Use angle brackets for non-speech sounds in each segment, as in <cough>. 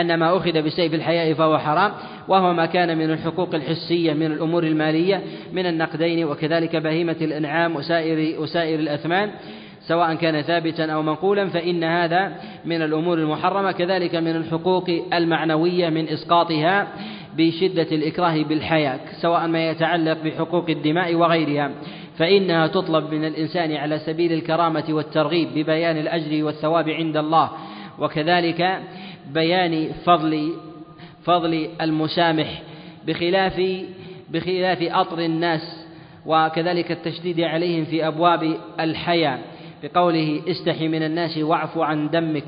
أن ما أخذ بسيف الحياء فهو حرام وهو ما كان من الحقوق الحسية من الأمور المالية من النقدين وكذلك بهيمة الأنعام وسائر وسائر الأثمان سواء كان ثابتا أو منقولا فإن هذا من الأمور المحرمة كذلك من الحقوق المعنوية من إسقاطها بشدة الإكراه بالحياة سواء ما يتعلق بحقوق الدماء وغيرها فإنها تطلب من الإنسان على سبيل الكرامة والترغيب ببيان الأجر والثواب عند الله وكذلك بيان فضل فضل المسامح بخلاف بخلاف أطر الناس وكذلك التشديد عليهم في أبواب الحياة بقوله استحي من الناس واعف عن دمك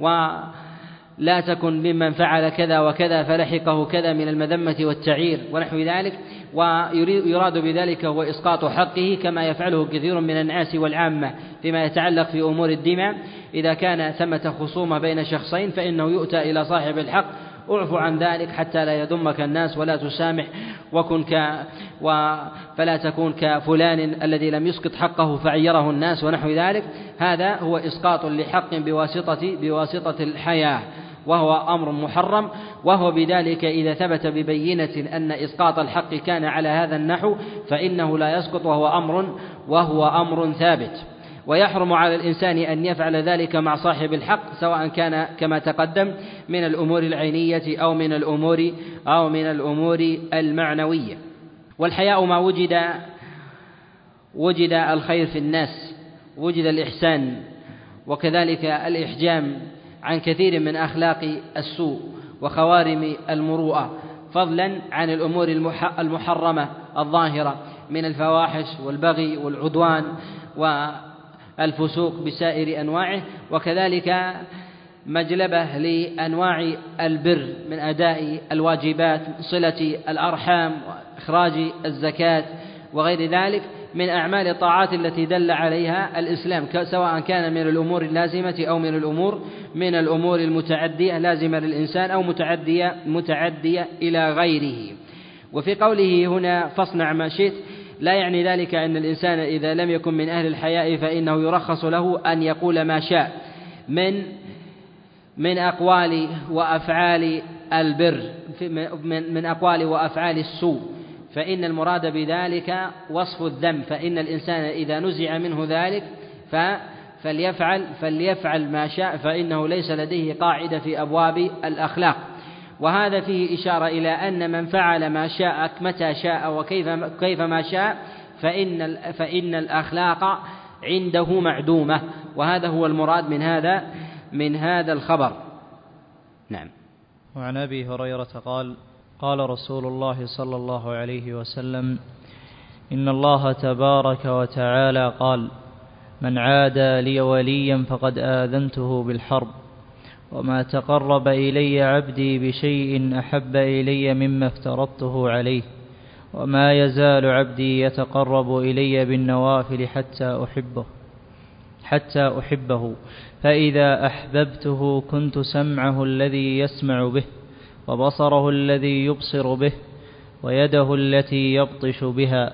ولا تكن ممن فعل كذا وكذا فلحقه كذا من المذمة والتعير ونحو ذلك ويراد بذلك هو إسقاط حقه كما يفعله كثير من الناس والعامة فيما يتعلق في أمور الدماء. إذا كان ثمة خصومة بين شخصين فإنه يؤتى إلى صاحب الحق. اعف عن ذلك حتى لا يذمك الناس ولا تسامح وكن ك و فلا تكون كفلان الذي لم يسقط حقه فعيره الناس ونحو ذلك. هذا هو إسقاط لحق بواسطة بواسطة الحياة. وهو أمر محرم وهو بذلك إذا ثبت ببينة أن إسقاط الحق كان على هذا النحو فإنه لا يسقط وهو أمر وهو أمر ثابت. ويحرم على الإنسان أن يفعل ذلك مع صاحب الحق سواء كان كما تقدم من الأمور العينية أو من الأمور أو من الأمور المعنوية. والحياء ما وجد وجد الخير في الناس وجد الإحسان وكذلك الإحجام عن كثير من أخلاق السوء وخوارم المروءة فضلا عن الأمور المحرمة الظاهرة من الفواحش والبغي والعدوان والفسوق بسائر أنواعه وكذلك مجلبة لأنواع البر من أداء الواجبات صلة الأرحام وإخراج الزكاة وغير ذلك. من أعمال الطاعات التي دل عليها الإسلام سواء كان من الأمور اللازمة أو من الأمور من الأمور المتعدية لازمة للإنسان أو متعدية متعدية إلى غيره. وفي قوله هنا فاصنع ما شئت لا يعني ذلك أن الإنسان إذا لم يكن من أهل الحياء فإنه يرخص له أن يقول ما شاء من من أقوال وأفعال البر من أقوال وأفعال السوء. فإن المراد بذلك وصف الذنب فإن الإنسان إذا نزع منه ذلك فليفعل فليفعل ما شاء فإنه ليس لديه قاعدة في أبواب الأخلاق. وهذا فيه إشارة إلى أن من فعل ما شاء متى شاء وكيف كيف ما شاء فإن فإن الأخلاق عنده معدومة. وهذا هو المراد من هذا من هذا الخبر. نعم. وعن أبي هريرة قال قال رسول الله صلى الله عليه وسلم إن الله تبارك وتعالى قال من عادى لي وليا فقد آذنته بالحرب وما تقرب إلي عبدي بشيء أحب إلي مما افترضته عليه وما يزال عبدي يتقرب إلي بالنوافل حتى أحبه حتى أحبه فإذا أحببته كنت سمعه الذي يسمع به. وبصره الذي يبصر به ويده التي يبطش بها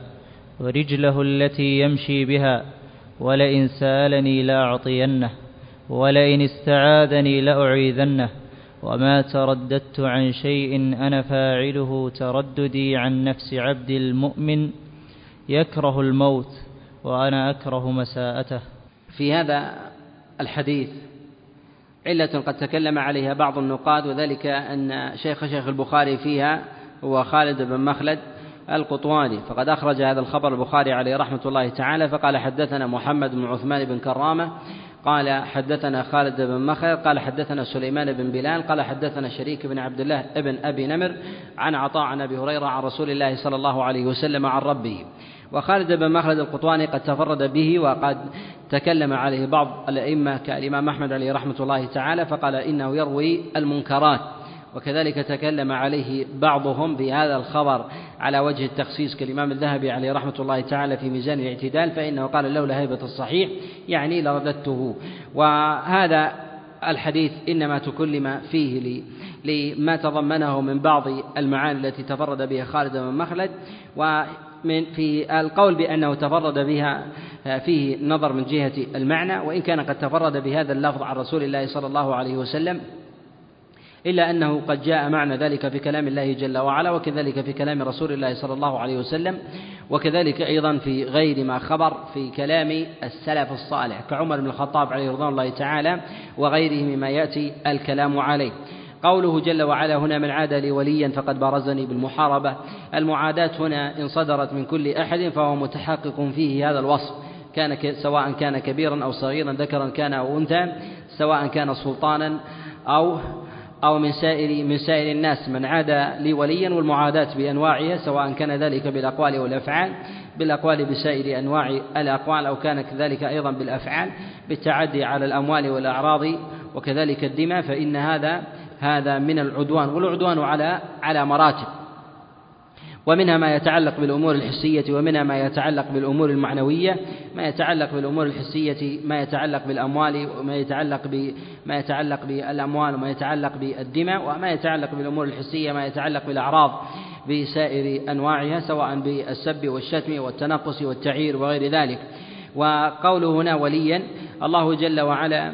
ورجله التي يمشي بها ولئن سألني لأعطينه ولئن استعاذني لأعيذنه وما ترددت عن شيء أنا فاعله ترددي عن نفس عبد المؤمن يكره الموت وأنا أكره مساءته. في هذا الحديث علة قد تكلم عليها بعض النقاد وذلك أن شيخ شيخ البخاري فيها هو خالد بن مخلد القطواني. فقد أخرج هذا الخبر البخاري عليه رحمة الله تعالى فقال حدثنا محمد بن عثمان بن كرامة قال حدثنا خالد بن مخلد قال حدثنا سليمان بن بلال قال حدثنا شريك بن عبد الله ابن أبي نمر عن عطاء عن أبي هريرة عن رسول الله صلى الله عليه وسلم عن ربه وخالد بن مخلد القطواني قد تفرد به وقد تكلم عليه بعض الأئمة كالإمام أحمد عليه رحمة الله تعالى فقال إنه يروي المنكرات. وكذلك تكلم عليه بعضهم بهذا الخبر على وجه التخصيص كالإمام الذهبي عليه رحمة الله تعالى في ميزان الاعتدال فإنه قال لولا هيبة الصحيح يعني لرددته. وهذا الحديث إنما تكلم فيه لما تضمنه من بعض المعاني التي تفرد بها خالد بن مخلد. من في القول بأنه تفرد بها فيه نظر من جهة المعنى وإن كان قد تفرد بهذا اللفظ عن رسول الله صلى الله عليه وسلم إلا أنه قد جاء معنى ذلك في كلام الله جل وعلا وكذلك في كلام رسول الله صلى الله عليه وسلم وكذلك أيضا في غير ما خبر في كلام السلف الصالح كعمر بن الخطاب عليه رضوان الله تعالى وغيره مما يأتي الكلام عليه. قوله جل وعلا هنا من عاد لي وليا فقد بارزني بالمحاربة. المعاداة هنا إن صدرت من كل أحد فهو متحقق فيه هذا الوصف. كان سواء كان كبيرا أو صغيرا ذكرا كان أو أنثى سواء كان سلطانا أو أو من سائر من سائر الناس. من عاد لي وليا والمعاداة بأنواعها سواء كان ذلك بالأقوال والأفعال بالأقوال بسائر أنواع الأقوال أو كان كذلك أيضا بالأفعال بالتعدي على الأموال والأعراض وكذلك الدماء فإن هذا هذا من العدوان والعدوان على على مراتب. ومنها ما يتعلق بالأمور الحسية ومنها ما يتعلق بالأمور المعنوية ما يتعلق بالأمور الحسية ما يتعلق بالأموال وما يتعلق بما يتعلق بالأموال وما يتعلق بالدماء وما يتعلق بالأمور الحسية ما يتعلق بالأعراض بسائر أنواعها سواء بالسب والشتم والتنقص والتعير وغير ذلك. وقوله هنا وليا الله جل وعلا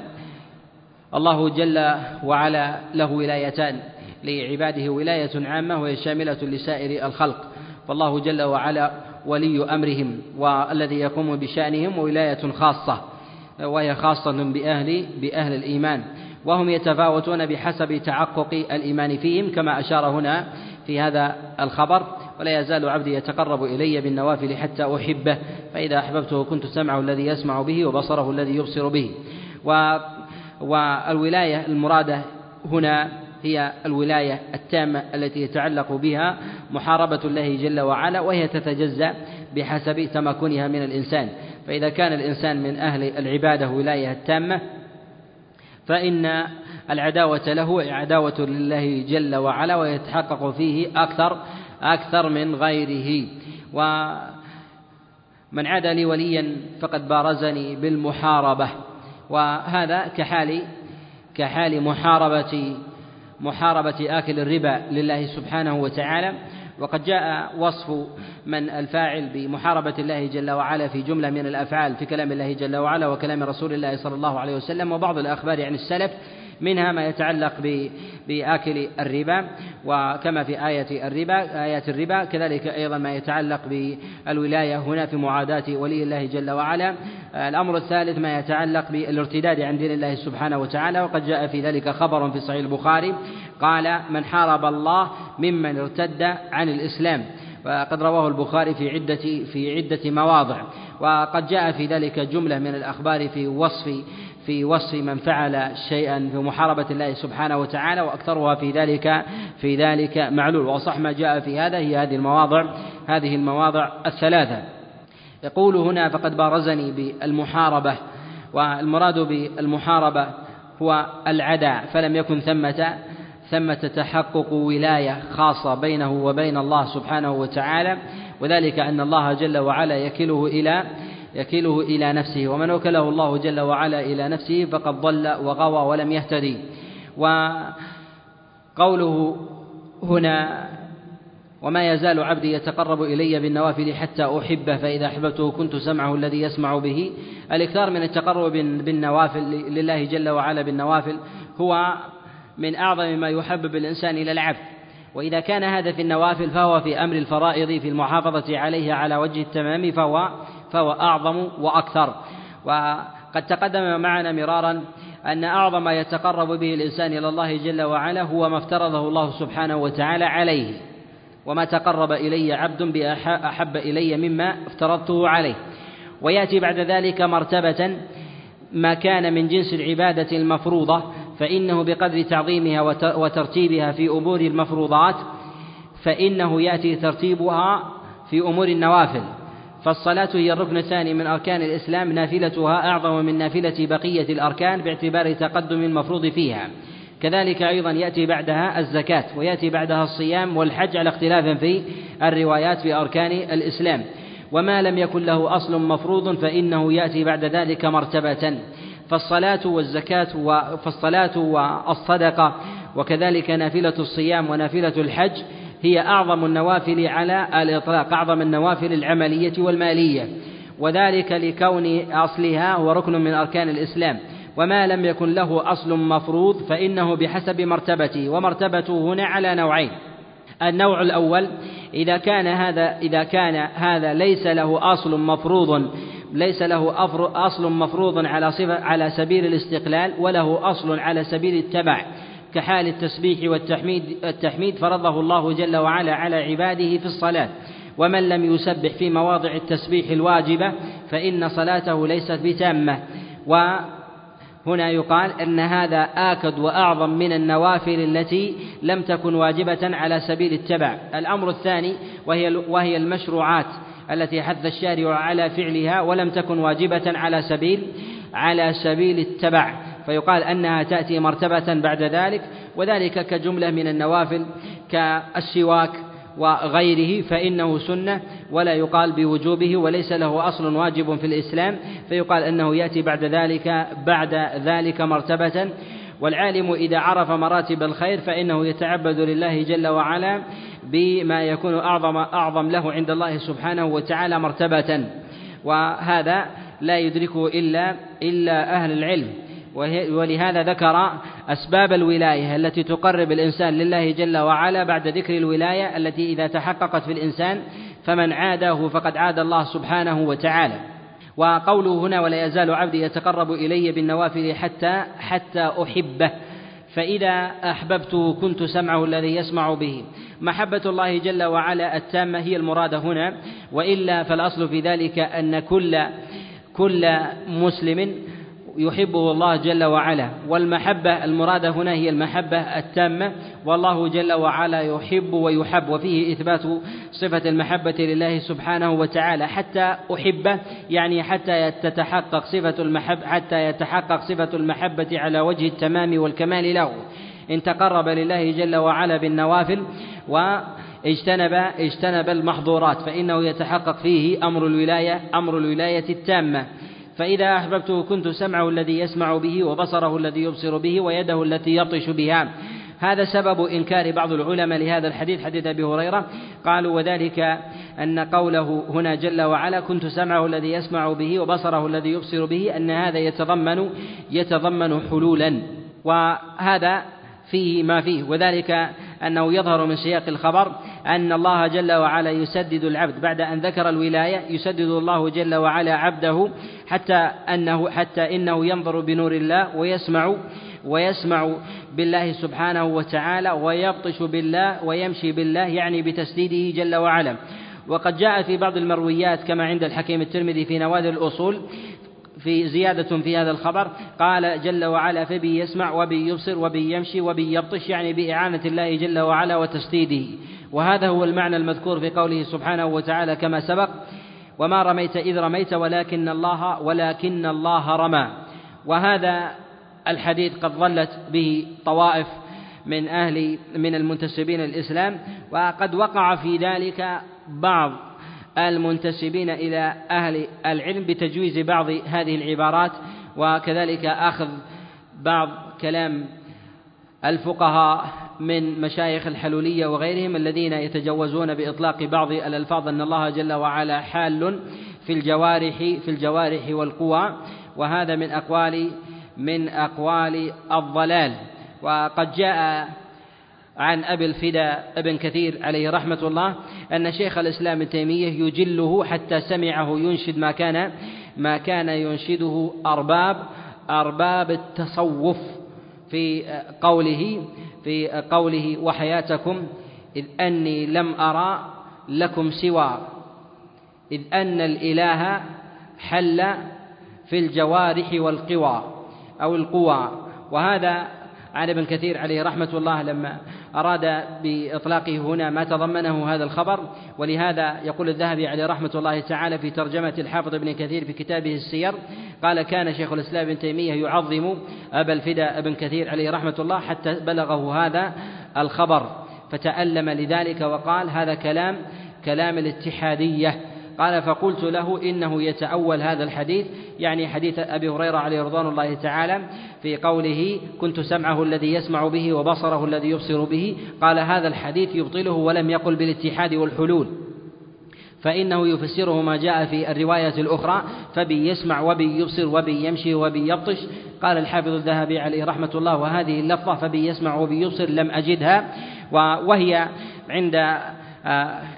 الله جل وعلا له ولايتان لعباده ولاية عامة وهي شاملة لسائر الخلق. فالله جل وعلا ولي أمرهم والذي يقوم بشأنهم ولاية خاصة وهي خاصة بأهل بأهل الإيمان. وهم يتفاوتون بحسب تحقق الإيمان فيهم كما أشار هنا في هذا الخبر ولا يزال عبدي يتقرب إلي بالنوافل حتى أحبه فإذا أحببته كنت سمعه الذي يسمع به وبصره الذي يبصر به. و والولاية المرادة هنا هي الولاية التامة التي يتعلق بها محاربة الله جل وعلا وهي تتجزأ بحسب تمكنها من الإنسان. فإذا كان الإنسان من أهل العبادة ولاية التامة فإن العداوة له عداوة لله جل وعلا ويتحقق فيه أكثر أكثر من غيره. ومن عاد لي وليا فقد بارزني بالمحاربة. وهذا كحال كحال محاربة محاربة آكل الربا لله سبحانه وتعالى. وقد جاء وصف من الفاعل بمحاربة الله جل وعلا في جملة من الأفعال في كلام الله جل وعلا وكلام رسول الله صلى الله عليه وسلم وبعض الأخبار عن السلف. منها ما يتعلق بآكل الربا وكما في آية الربا آيات الربا كذلك أيضا ما يتعلق بالولاية هنا في معاداة ولي الله جل وعلا. الأمر الثالث ما يتعلق بالارتداد عن دين الله سبحانه وتعالى وقد جاء في ذلك خبر في صحيح البخاري قال من حارب الله ممن ارتد عن الإسلام وقد رواه البخاري في عدة في عدة مواضع. وقد جاء في ذلك جملة من الأخبار في وصف في وصف من فعل شيئا في محاربة الله سبحانه وتعالى وأكثرها في ذلك في ذلك معلول. وصح ما جاء في هذا هي هذه المواضع هذه المواضع الثلاثة. يقول هنا فقد بارزني بالمحاربة والمراد بالمحاربة هو العداء فلم يكن ثمة ثمة تحقق ولاية خاصة بينه وبين الله سبحانه وتعالى. وذلك أن الله جل وعلا يكله إلى يكله إلى نفسه ومن وكله الله جل وعلا إلى نفسه فقد ضل وغوى ولم يهتدي. وقوله هنا وما يزال عبدي يتقرب إلي بالنوافل حتى أحبه فإذا أحببته كنت سمعه الذي يسمع به. الإكثار من التقرب بالنوافل لله جل وعلا بالنوافل هو من أعظم ما يحبب الإنسان إلى العبد. وإذا كان هذا في النوافل فهو في أمر الفرائض في المحافظة عليها على وجه التمام فهو فهو أعظم وأكثر. وقد تقدم معنا مرارا أن أعظم ما يتقرب به الإنسان إلى الله جل وعلا هو ما افترضه الله سبحانه وتعالى عليه. وما تقرب إلي عبد بأحب إلي مما افترضته عليه. ويأتي بعد ذلك مرتبة ما كان من جنس العبادة المفروضة فإنه بقدر تعظيمها وترتيبها في أمور المفروضات فإنه يأتي ترتيبها في أمور النوافل. فالصلاة هي الركن الثاني من أركان الإسلام نافلتها أعظم من نافلة بقية الأركان باعتبار تقدم المفروض فيها. كذلك أيضا يأتي بعدها الزكاة ويأتي بعدها الصيام والحج على اختلاف في الروايات في أركان الإسلام. وما لم يكن له أصل مفروض فإنه يأتي بعد ذلك مرتبة. فالصلاة والزكاة فالصلاة والصدقة وكذلك نافلة الصيام ونافلة الحج هي أعظم النوافل على الإطلاق أعظم النوافل العملية والمالية. وذلك لكون أصلها هو ركن من أركان الإسلام. وما لم يكن له أصل مفروض فإنه بحسب مرتبته ومرتبته هنا على نوعين. النوع الأول إذا كان هذا إذا كان هذا ليس له أصل مفروض ليس له أصل مفروض على صفة على سبيل الاستقلال وله أصل على سبيل التبع. كحال التسبيح والتحميد التحميد فرضه الله جل وعلا على عباده في الصلاة. ومن لم يسبح في مواضع التسبيح الواجبة فإن صلاته ليست بتامة. وهنا يقال أن هذا آكد وأعظم من النوافل التي لم تكن واجبة على سبيل التبع. الأمر الثاني وهي وهي المشروعات التي حث الشارع على فعلها ولم تكن واجبة على سبيل على سبيل التبع. فيقال أنها تأتي مرتبة بعد ذلك وذلك كجملة من النوافل كالسواك وغيره فإنه سنة ولا يقال بوجوبه وليس له أصل واجب في الإسلام فيقال أنه يأتي بعد ذلك بعد ذلك مرتبة. والعالم إذا عرف مراتب الخير فإنه يتعبد لله جل وعلا بما يكون أعظم أعظم له عند الله سبحانه وتعالى مرتبة. وهذا لا يدركه إلا إلا أهل العلم. ولهذا ذكر أسباب الولاية التي تقرب الإنسان لله جل وعلا بعد ذكر الولاية التي إذا تحققت في الإنسان فمن عاده فقد عاد الله سبحانه وتعالى. وقوله هنا ولا يزال عبدي يتقرب إلي بالنوافل حتى حتى أحبه. فإذا أحببته كنت سمعه الذي يسمع به. محبة الله جل وعلا التامة هي المراد هنا. وإلا فالأصل في ذلك أن كل كل مسلم يحبه الله جل وعلا. والمحبة المرادة هنا هي المحبة التامة. والله جل وعلا يحب ويحب وفيه إثبات صفة المحبة لله سبحانه وتعالى. حتى أحبه يعني حتى تتحقق صفة المحبة حتى يتحقق صفة المحبة على وجه التمام والكمال له. إن تقرب لله جل وعلا بالنوافل واجتنب اجتنب المحظورات فإنه يتحقق فيه أمر الولاية أمر الولاية التامة. فإذا أحببته كنت سمعه الذي يسمع به وبصره الذي يبصر به ويده التي يبطش بها. هذا سبب إنكار بعض العلماء لهذا الحديث حديث أبي هريرة. قالوا وذلك أن قوله هنا جل وعلا كنت سمعه الذي يسمع به وبصره الذي يبصر به أن هذا يتضمن يتضمن حلولا. وهذا فيه ما فيه. وذلك أنه يظهر من سياق الخبر أن الله جل وعلا يسدد العبد. بعد أن ذكر الولاية يسدد الله جل وعلا عبده حتى أنه حتى إنه ينظر بنور الله ويسمع ويسمع بالله سبحانه وتعالى ويبطش بالله ويمشي بالله يعني بتسديده جل وعلا. وقد جاء في بعض المرويات كما عند الحكيم الترمذي في نوادر الأصول في زيادة في هذا الخبر قال جل وعلا فبي يسمع وبي يبصر وبي يمشي وبي يبطش يعني بإعانة الله جل وعلا وتسديده. وهذا هو المعنى المذكور في قوله سبحانه وتعالى كما سبق وما رميت إذ رميت ولكن الله ولكن الله رمى. وهذا الحديث قد ظلت به طوائف من أهل من المنتسبين الإسلام وقد وقع في ذلك بعض المنتسبين إلى أهل العلم بتجويز بعض هذه العبارات وكذلك أخذ بعض كلام الفقهاء من مشايخ الحلولية وغيرهم الذين يتجوزون بإطلاق بعض الألفاظ أن الله جل وعلا حال في الجوارح في الجوارح والقوى وهذا من أقوال من أقوال الضلال. وقد جاء عن أبي الفداء ابن كثير عليه رحمة الله أن شيخ الإسلام ابن تيمية يجله حتى سمعه ينشد ما كان ما كان ينشده أرباب أرباب التصوف في قوله في قوله وحياتكم إذ أني لم أرى لكم سوى إذ أن الإله حل في الجوارح والقوى أو القوى وهذا عن ابن كثير عليه رحمة الله لما أراد بإطلاقه هنا ما تضمنه هذا الخبر ولهذا يقول الذهبي عليه رحمة الله تعالى في ترجمة الحافظ ابن كثير في كتابه السير قال كان شيخ الإسلام ابن تيمية يعظم أبا الفداء ابن كثير عليه رحمة الله حتى بلغه هذا الخبر فتألم لذلك وقال هذا كلام كلام الاتحادية. قال فقلت له إنه يتأول هذا الحديث يعني حديث أبي هريرة عليه رضوان الله تعالى في قوله كنت سمعه الذي يسمع به وبصره الذي يبصر به قال هذا الحديث يبطله ولم يقل بالاتحاد والحلول. فإنه يفسره ما جاء في الرواية الأخرى فبي يسمع وبي يبصر وبي يمشي وبي يبطش قال الحافظ الذهبي عليه رحمة الله. وهذه اللفظة فبي يسمع وبي يبصر لم أجدها وهي عند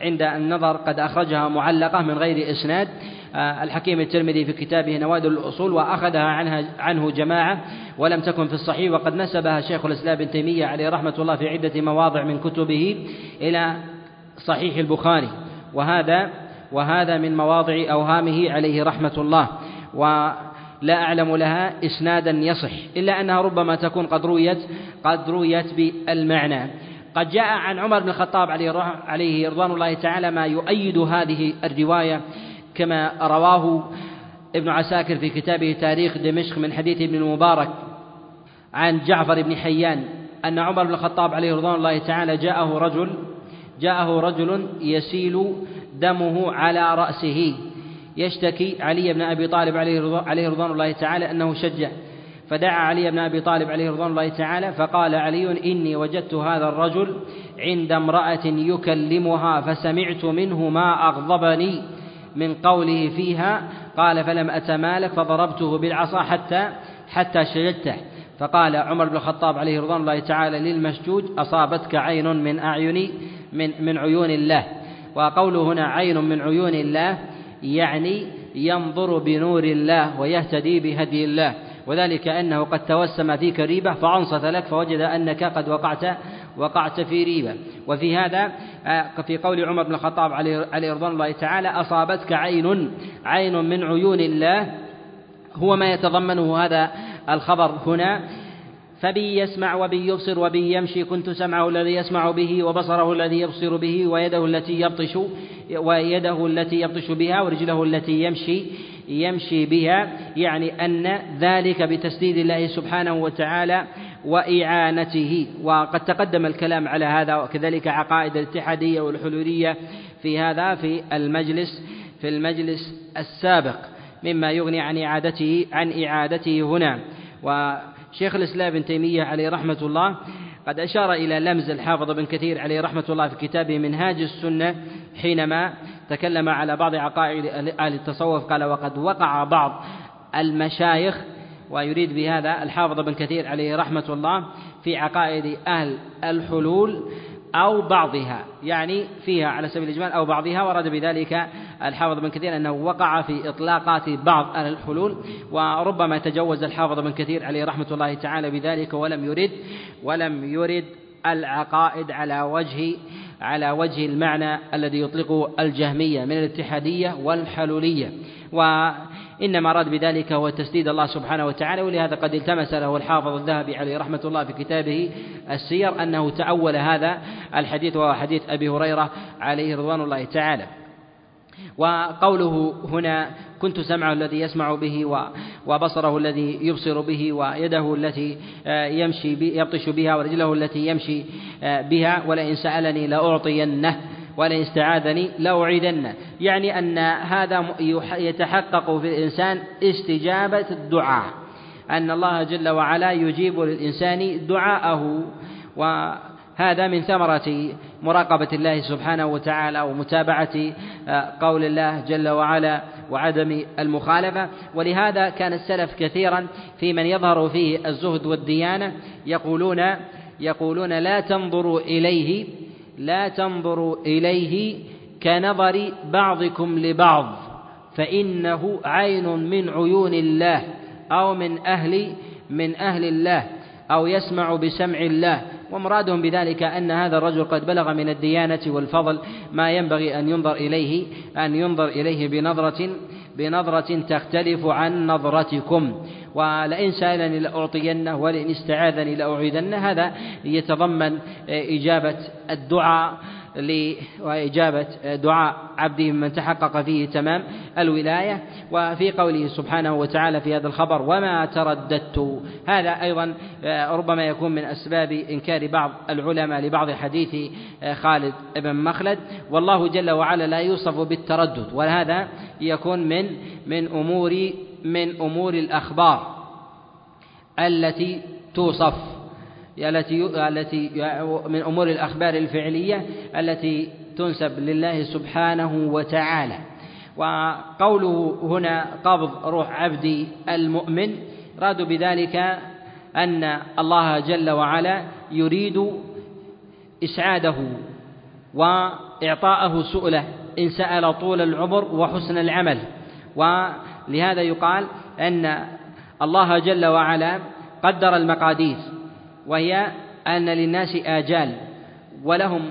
عند النظر قد أخرجها معلقة من غير إسناد. آه، الحكيم الترمذي في كتابه نوادر الأصول وأخذها عنها عنه جماعة ولم تكن في الصحيح وقد نسبها شيخ الإسلام ابن تيمية عليه رحمة الله في عدة مواضع من كتبه إلى صحيح البخاري. وهذا وهذا من مواضع أوهامه عليه رحمة الله. ولا أعلم لها إسنادا يصح إلا أنها ربما تكون قد رويت قد رويت بالمعنى. قد جاء عن عمر بن الخطاب عليه رضوان الله تعالى ما يؤيد هذه الرواية كما رواه ابن عساكر في كتابه تاريخ دمشق من حديث ابن المبارك عن جعفر بن حيان أن عمر بن الخطاب عليه رضوان الله تعالى جاءه رجل جاءه رجل يسيل دمه على رأسه. يشتكي علي بن أبي طالب عليه رضوان الله تعالى أنه شجع. فدعا علي بن أبي طالب عليه رضوان الله تعالى فقال علي إني وجدت هذا الرجل عند امرأة يكلمها فسمعت منه ما أغضبني من قوله فيها قال فلم أتمالك فضربته بالعصا حتى حتى شجدته فقال عمر بن الخطاب عليه رضوان الله تعالى للمشجوج أصابتك عين من أعين من من عيون الله. وقوله هنا عين من عيون الله يعني ينظر بنور الله ويهتدي بهدي الله. وذلك أنه قد توسم فيك ريبة فأنصت لك فوجد أنك قد وقعت وقعت في ريبة. وفي هذا آه، في قول عمر بن الخطاب عليه رضوان الله تعالى أصابتك عين عين من عيون الله. هو ما يتضمنه هذا الخبر هنا. فبي يسمع وبي يبصر وبي يمشي كنت سمعه الذي يسمع به وبصره الذي يبصر به ويده التي يبطش ويده التي يبطش بها ورجله التي يمشي. يمشي بها يعني أن ذلك بتسديد الله سبحانه وتعالى وإعانته. وقد تقدم الكلام على هذا وكذلك عقائد الاتحادية والحلولية في هذا في المجلس في المجلس السابق مما يغني عن إعادته عن إعادته هنا. وشيخ الإسلام ابن تيمية عليه رحمة الله قد أشار إلى لمز الحافظ بن كثير عليه رحمة الله في كتابه منهاج السنة حينما تكلم على بعض عقائد أهل التصوف قال وقد وقع بعض المشايخ ويريد بهذا الحافظ بن كثير عليه رحمة الله في عقائد أهل الحلول أو بعضها يعني فيها على سبيل الإجمال أو بعضها ورد بذلك الحافظ بن كثير أنه وقع في إطلاقات بعض أهل الحلول وربما تجوز الحافظ بن كثير عليه رحمة الله تعالى بذلك ولم يرد ولم يرد العقائد على وجه على وجه المعنى الذي يطلقه الجهمية من الاتحادية والحلولية. وإنما أراد بذلك هو تسديد الله سبحانه وتعالى ولهذا قد التمس له الحافظ الذهبي عليه رحمة الله في كتابه السير أنه تأول هذا الحديث وهو حديث أبي هريرة عليه رضوان الله تعالى. وقوله هنا كنت سمعه الذي يسمع به وبصره الذي يبصر به ويده التي آه، يمشي يبطش بها ورجله التي يمشي آه، بها ولئن سألني لأعطينه ولئن استعاذني لأعيدنه. يعني أن هذا يتحقق في الإنسان استجابة الدعاء. أن الله جل وعلا يجيب للإنسان دعاءه وهذا من ثمرة مراقبة الله سبحانه وتعالى ومتابعة آه، قول الله جل وعلا وعدم المخالفة. ولهذا كان السلف كثيرا في من يظهر فيه الزهد والديانة يقولون يقولون لا تنظروا إليه لا تنظروا إليه كنظر بعضكم لبعض فإنه عين من عيون الله أو من أهل من أهل الله. أو يسمع بسمع الله. ومرادهم بذلك أن هذا الرجل قد بلغ من الديانة والفضل ما ينبغي أن ينظر إليه أن ينظر إليه بنظرة بنظرة تختلف عن نظرتكم. ولئن سألني لأعطينه ولئن استعاذني لأعيذنه هذا يتضمن إجابة الدعاء وإجابة دعاء عبده من تحقق فيه تمام الولاية وفي قوله سبحانه وتعالى في هذا الخبر وما ترددت. هذا أيضا ربما يكون من أسباب إنكار بعض العلماء لبعض حديث خالد بن مخلد. والله جل وعلا لا يوصف بالتردد وهذا يكون من من أمور من أمور الأخبار التي توصف. التي التي من أمور الأخبار الفعلية التي تنسب لله سبحانه وتعالى. وقوله هنا قبض روح عبدي المؤمن راد بذلك أن الله جل وعلا يريد إسعاده وإعطاءه سؤله إن سأل طول العمر وحسن العمل. ولهذا يقال أن الله جل وعلا قدر المقادير. وهي أن للناس آجال ولهم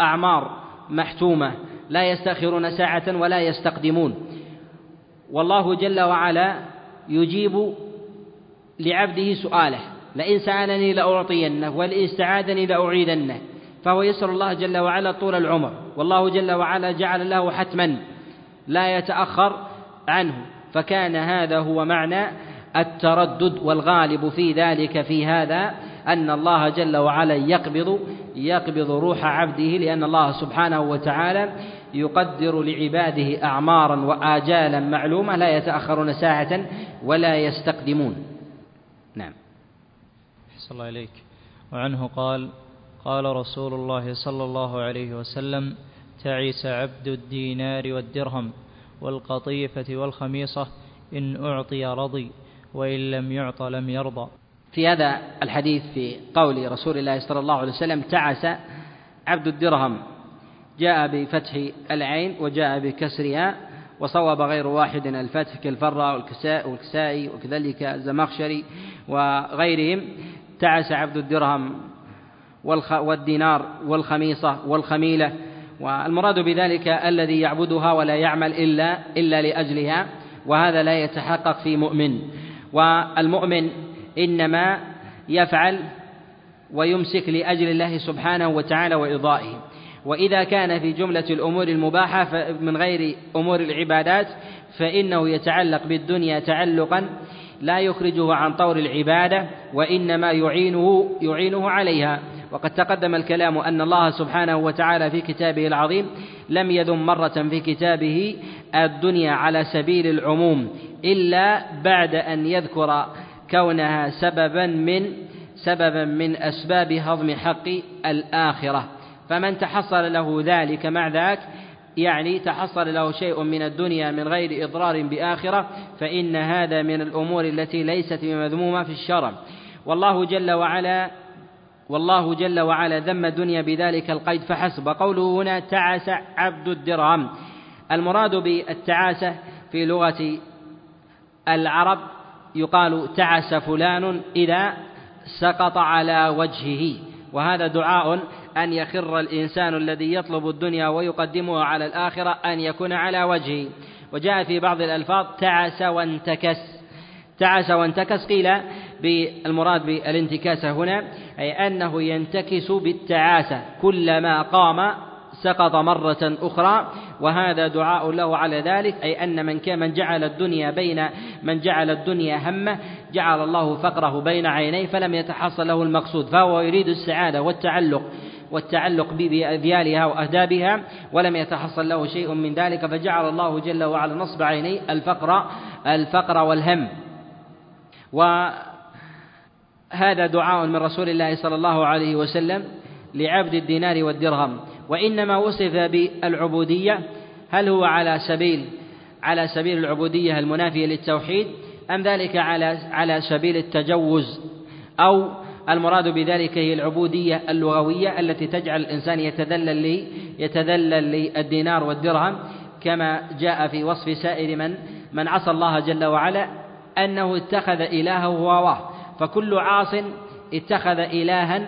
أعمار محتومة لا يستأخرون ساعة ولا يستقدمون. والله جل وعلا يجيب لعبده سؤاله لئن سألني لأعطينه ولئن استعاذني لأعيدنه. فهو يسأل الله جل وعلا طول العمر. والله جل وعلا جعل له حتما لا يتأخر عنه. فكان هذا هو معنى التردد والغالب في ذلك في هذا أن الله جل وعلا يقبض يقبض روح عبده لأن الله سبحانه وتعالى يقدر لعباده أعمارا وآجالا معلومة لا يتأخرون ساعة ولا يستقدمون. نعم. صلى الله عليك وعنه قال قال رسول الله صلى الله عليه وسلم تعس عبد الدينار والدرهم والقطيفة والخميصة إن أعطي رضي وإن لم يعط لم يرضى. في هذا الحديث في قول رسول الله صلى الله عليه وسلم تعس عبد الدرهم. جاء بفتح العين وجاء بكسرها وصوب غير واحد الفتح كالفرة والكساء والكسائي وكذلك الزمخشري وغيرهم. تعس عبد الدرهم والدينار والخميصة والخميلة. والمراد بذلك الذي يعبدها ولا يعمل إلا إلا لأجلها وهذا لا يتحقق في مؤمن. والمؤمن إنما يفعل ويمسك لأجل الله سبحانه وتعالى وإرضائه وإذا كان في جملة الأمور المباحة من غير أمور العبادات فإنه يتعلق بالدنيا تعلقا لا يخرجه عن طور العبادة وإنما يعينه يعينه عليها. وقد تقدم الكلام أن الله سبحانه وتعالى في كتابه العظيم لم يذم مرة في كتابه الدنيا على سبيل العموم إلا بعد أن يذكر كونها سببا من سببا من أسباب هضم حق الآخرة. فمن تحصل له ذلك مع ذاك يعني تحصل له شيء من الدنيا من غير إضرار بآخرة فإن هذا من الأمور التي ليست بمذمومة في الشرع. والله جل وعلا والله جل وعلا ذم الدنيا بذلك القيد فحسب. قوله هنا تعس عبد الدرهم. المراد بالتعاسة في لغة العرب يقال تعس فلان إذا سقط على وجهه. وهذا دعاء أن يخر الإنسان الذي يطلب الدنيا ويقدمها على الآخرة أن يكون على وجهه. وجاء في بعض الألفاظ تعس وانتكس. تعس وانتكس قيل بالمراد بالانتكاسة هنا أي أنه ينتكس بالتعاسة. كلما قام سقط مرة أخرى وهذا دعاء له على ذلك أي أن من كان من جعل الدنيا بين من جعل الدنيا همة جعل الله فقره بين عينيه فلم يتحصل له المقصود فهو يريد السعادة والتعلق والتعلق بأذيالها وأهدابها ولم يتحصل له شيء من ذلك فجعل الله جل وعلا نصب عينيه الفقر الفقر والهم. وهذا دعاء من رسول الله صلى الله عليه وسلم لعبد الدينار والدرهم. وإنما وصف بالعبودية. هل هو على سبيل على سبيل العبودية المنافية للتوحيد أم ذلك على على سبيل التجوز؟ أو المراد بذلك هي العبودية اللغوية التي تجعل الإنسان يتذلل لي يتذلل للدينار والدرهم كما جاء في وصف سائر من من عصى الله جل وعلا أنه اتخذ إلهه هواه فكل عاص اتخذ إلها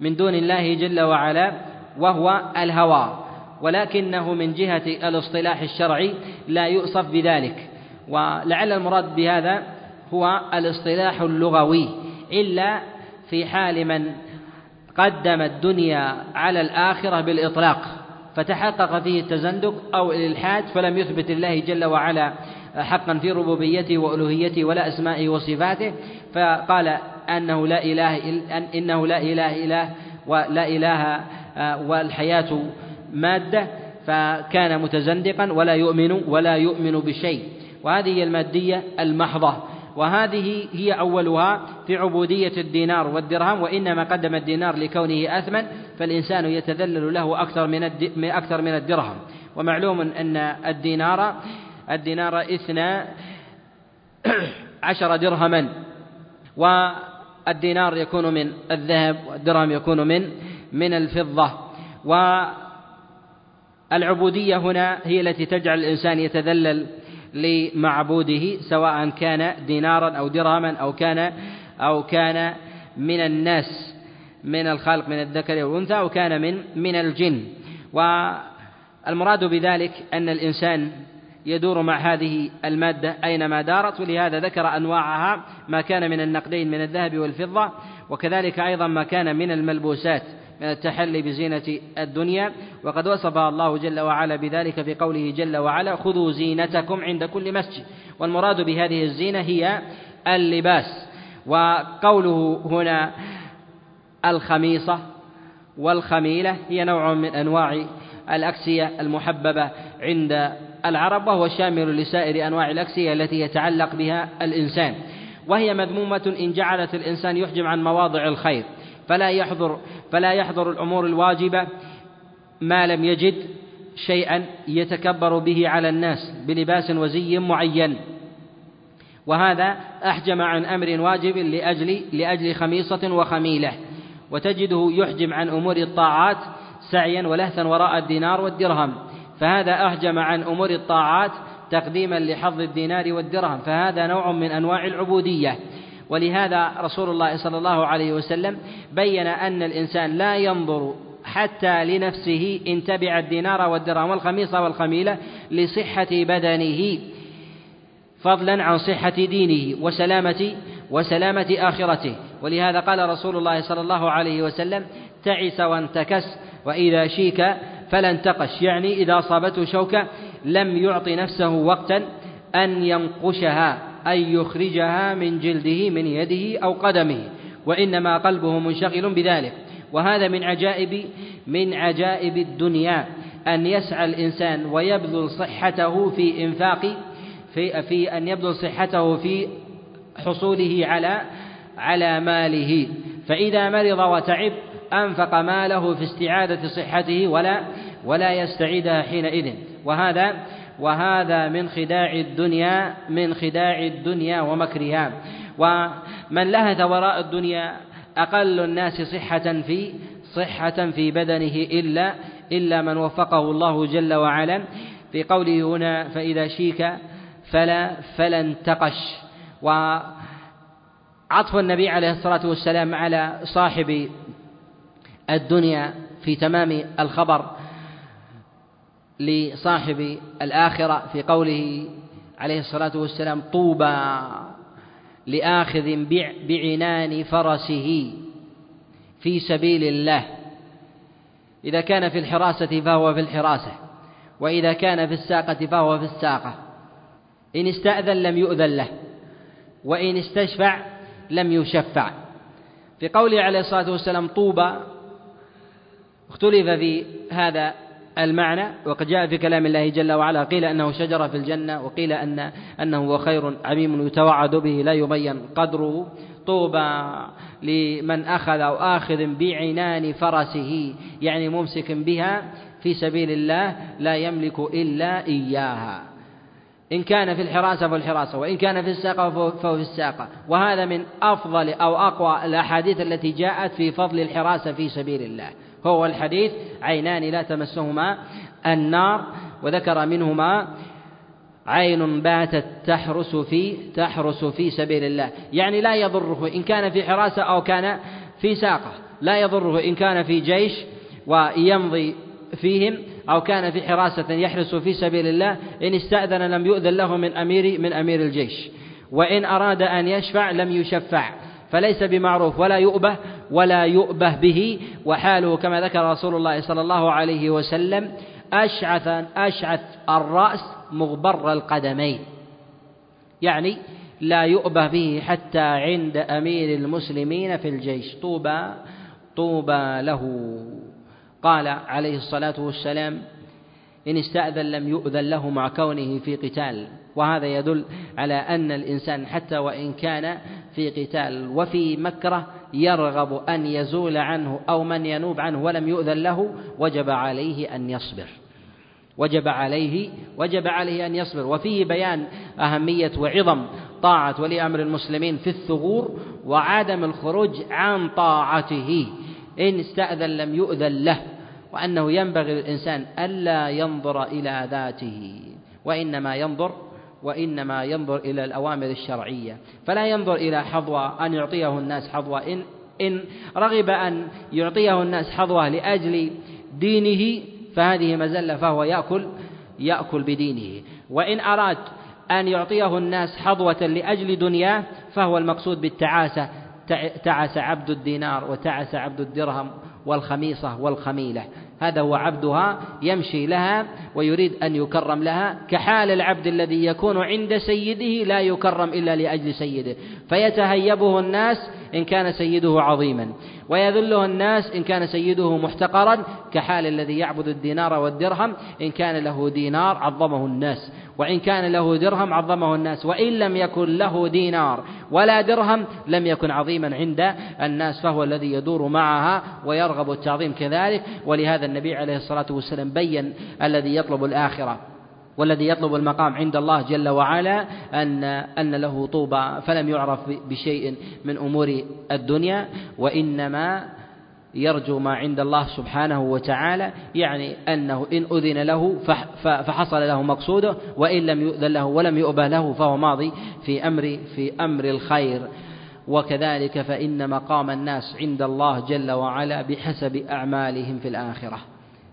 من دون الله جل وعلا. وهو الهوى ولكنه من جهة الاصطلاح الشرعي لا يؤصف بذلك. ولعل المراد بهذا هو الاصطلاح اللغوي إلا في حال من قدم الدنيا على الآخرة بالإطلاق فتحقق فيه التزندق أو الإلحاد فلم يثبت الله جل وعلا حقا في ربوبيته وألوهيته ولا أسمائه وصفاته فقال أنه لا إله إنه لا إله إله ولا إله والحياة مادة فكان متزندقا ولا يؤمن ولا يؤمن بشيء. وهذه هي المادية المحضة. وهذه هي أولها في عبودية الدينار والدرهم وإنما قدم الدينار لكونه أثمن فالإنسان يتذلل له أكثر من أكثر من الدرهم. ومعلوم أن الدينار الدينار اثنا <coughs> عشر درهما والدينار يكون من الذهب والدرهم يكون من من الفضة. والعبودية هنا هي التي تجعل الإنسان يتذلل لمعبوده سواء كان دينارا أو درهما أو كان أو كان من الناس من الخلق من الذكر والأنثى أو كان من من الجن. والمراد بذلك أن الإنسان يدور مع هذه المادة أينما دارت ولهذا ذكر أنواعها ما كان من النقدين من الذهب والفضة وكذلك أيضا ما كان من الملبوسات. من التحلي بزينة الدنيا. وقد وصفها الله جل وعلا بذلك في قوله جل وعلا خذوا زينتكم عند كل مسجد. والمراد بهذه الزينة هي اللباس. وقوله هنا الخميصة والخميلة هي نوع من أنواع الأكسية المحببة عند العرب وهو شامل لسائر أنواع الأكسية التي يتعلق بها الإنسان. وهي مذمومة إن جعلت الإنسان يحجم عن مواضع الخير. فلا يحضر فلا يحضر الأمور الواجبة ما لم يجد شيئا يتكبر به على الناس بلباس وزي معين. وهذا أحجم عن أمر واجب لأجل لأجل خميصة وخميلة. وتجده يحجم عن أمور الطاعات سعيا ولهثا وراء الدينار والدرهم. فهذا أحجم عن أمور الطاعات تقديما لحظ الدينار والدرهم. فهذا نوع من أنواع العبودية. ولهذا رسول الله صلى الله عليه وسلم بين أن الإنسان لا ينظر حتى لنفسه إن تبع الدينار والدرهم والخميصة والخميلة لصحة بدنه فضلا عن صحة دينه وسلامة وسلامة آخرته. ولهذا قال رسول الله صلى الله عليه وسلم تعس وانتكس وإذا شيك فلا انتقش يعني إذا أصابته شوكة لم يعط نفسه وقتا أن ينقشها. أن يخرجها من جلده من يده أو قدمه وإنما قلبه منشغل بذلك. وهذا من عجائب من عجائب الدنيا أن يسعى الإنسان ويبذل صحته في إنفاق في في أن يبذل صحته في حصوله على على ماله. فإذا مرض وتعب أنفق ماله في استعادة صحته ولا ولا يستعيدها حينئذ. وهذا وهذا من خداع الدنيا من خداع الدنيا ومكرها. ومن لهث وراء الدنيا أقل الناس صحة في صحة في بدنه إلا إلا من وفقه الله جل وعلا. في قوله هنا فإذا شيك فلا فلا انتقش. وعطف النبي عليه الصلاة والسلام على صاحب الدنيا في تمام الخبر. لصاحب الآخرة في قوله عليه الصلاة والسلام طوبى لآخذ بعنان فرسه في سبيل الله. إذا كان في الحراسة فهو في الحراسة وإذا كان في الساقة فهو في الساقة. إن استأذن لم يؤذن له وإن استشفع لم يشفع. في قوله عليه الصلاة والسلام طوبى اختلف في هذا المعنى وقد جاء في كلام الله جل وعلا قيل أنه شجرة في الجنة وقيل ان أنه هو خير عميم يتوعد به لا يبين قدره. طوبى لمن أخذ أو آخذ بعنان فرسه يعني ممسك بها في سبيل الله لا يملك إلا إياها. إن كان في الحراسة فالحراسة وإن كان في الساقة فهو في الساقة. وهذا من أفضل أو أقوى الأحاديث التي جاءت في فضل الحراسة في سبيل الله. هو الحديث عينان لا تمسهما النار وذكر منهما عين باتت تحرس في تحرس في سبيل الله. يعني لا يضره إن كان في حراسة أو كان في ساقة. لا يضره إن كان في جيش ويمضي فيهم أو كان في حراسة يحرس في سبيل الله. إن استأذن لم يؤذن له من أمير من أمير الجيش. وإن أراد أن يشفع لم يشفع. فليس بمعروف ولا يؤبه ولا يؤبه به وحاله كما ذكر رسول الله صلى الله عليه وسلم أشعث أشعث الرأس مغبر القدمين. يعني لا يؤبه به حتى عند أمير المسلمين في الجيش. طوبى طوبى له. قال عليه الصلاة والسلام إن استأذن لم يؤذن له مع كونه في قتال. وهذا يدل على أن الإنسان حتى وإن كان في قتال وفي مكره يرغب أن يزول عنه أو من ينوب عنه ولم يؤذن له وجب عليه أن يصبر. وجب عليه وجب عليه أن يصبر. وفيه بيان أهمية وعظم طاعة ولي أمر المسلمين في الثغور وعدم الخروج عن طاعته. إن استأذن لم يؤذن له وأنه ينبغي للإنسان ألا ينظر إلى ذاته وإنما ينظر وإنما ينظر إلى الأوامر الشرعية. فلا ينظر إلى حظوة أن يعطيه الناس حظوة إن إن رغب أن يعطيه الناس حظوة لأجل دينه فهذه مزلة فهو يأكل يأكل بدينه. وإن أراد أن يعطيه الناس حظوة لأجل دنياه فهو المقصود بالتعاسة. تعس عبد الدينار وتعس عبد الدرهم والخميصة والخميلة. هذا هو عبدها يمشي لها ويريد أن يكرم لها كحال العبد الذي يكون عند سيده لا يكرم إلا لأجل سيده. فيتهيبه الناس إن كان سيده عظيما. ويذله الناس إن كان سيده محتقرا كحال الذي يعبد الدينار والدرهم إن كان له دينار عظمه الناس وإن كان له درهم عظمه الناس وإن لم يكن له دينار ولا درهم لم يكن عظيما عند الناس فهو الذي يدور معها ويرغب التعظيم كذلك. ولهذا النبي عليه الصلاة والسلام بين الذي يطلب الآخرة. والذي يطلب المقام عند الله جل وعلا أن أن له طوبى فلم يعرف بشيء من أمور الدنيا وإنما يرجو ما عند الله سبحانه وتعالى يعني أنه إن أذن له فحصل له مقصوده وإن لم يؤذن له ولم يؤبه له فهو ماضي في أمر في أمر الخير. وكذلك فإن مقام الناس عند الله جل وعلا بحسب أعمالهم في الآخرة.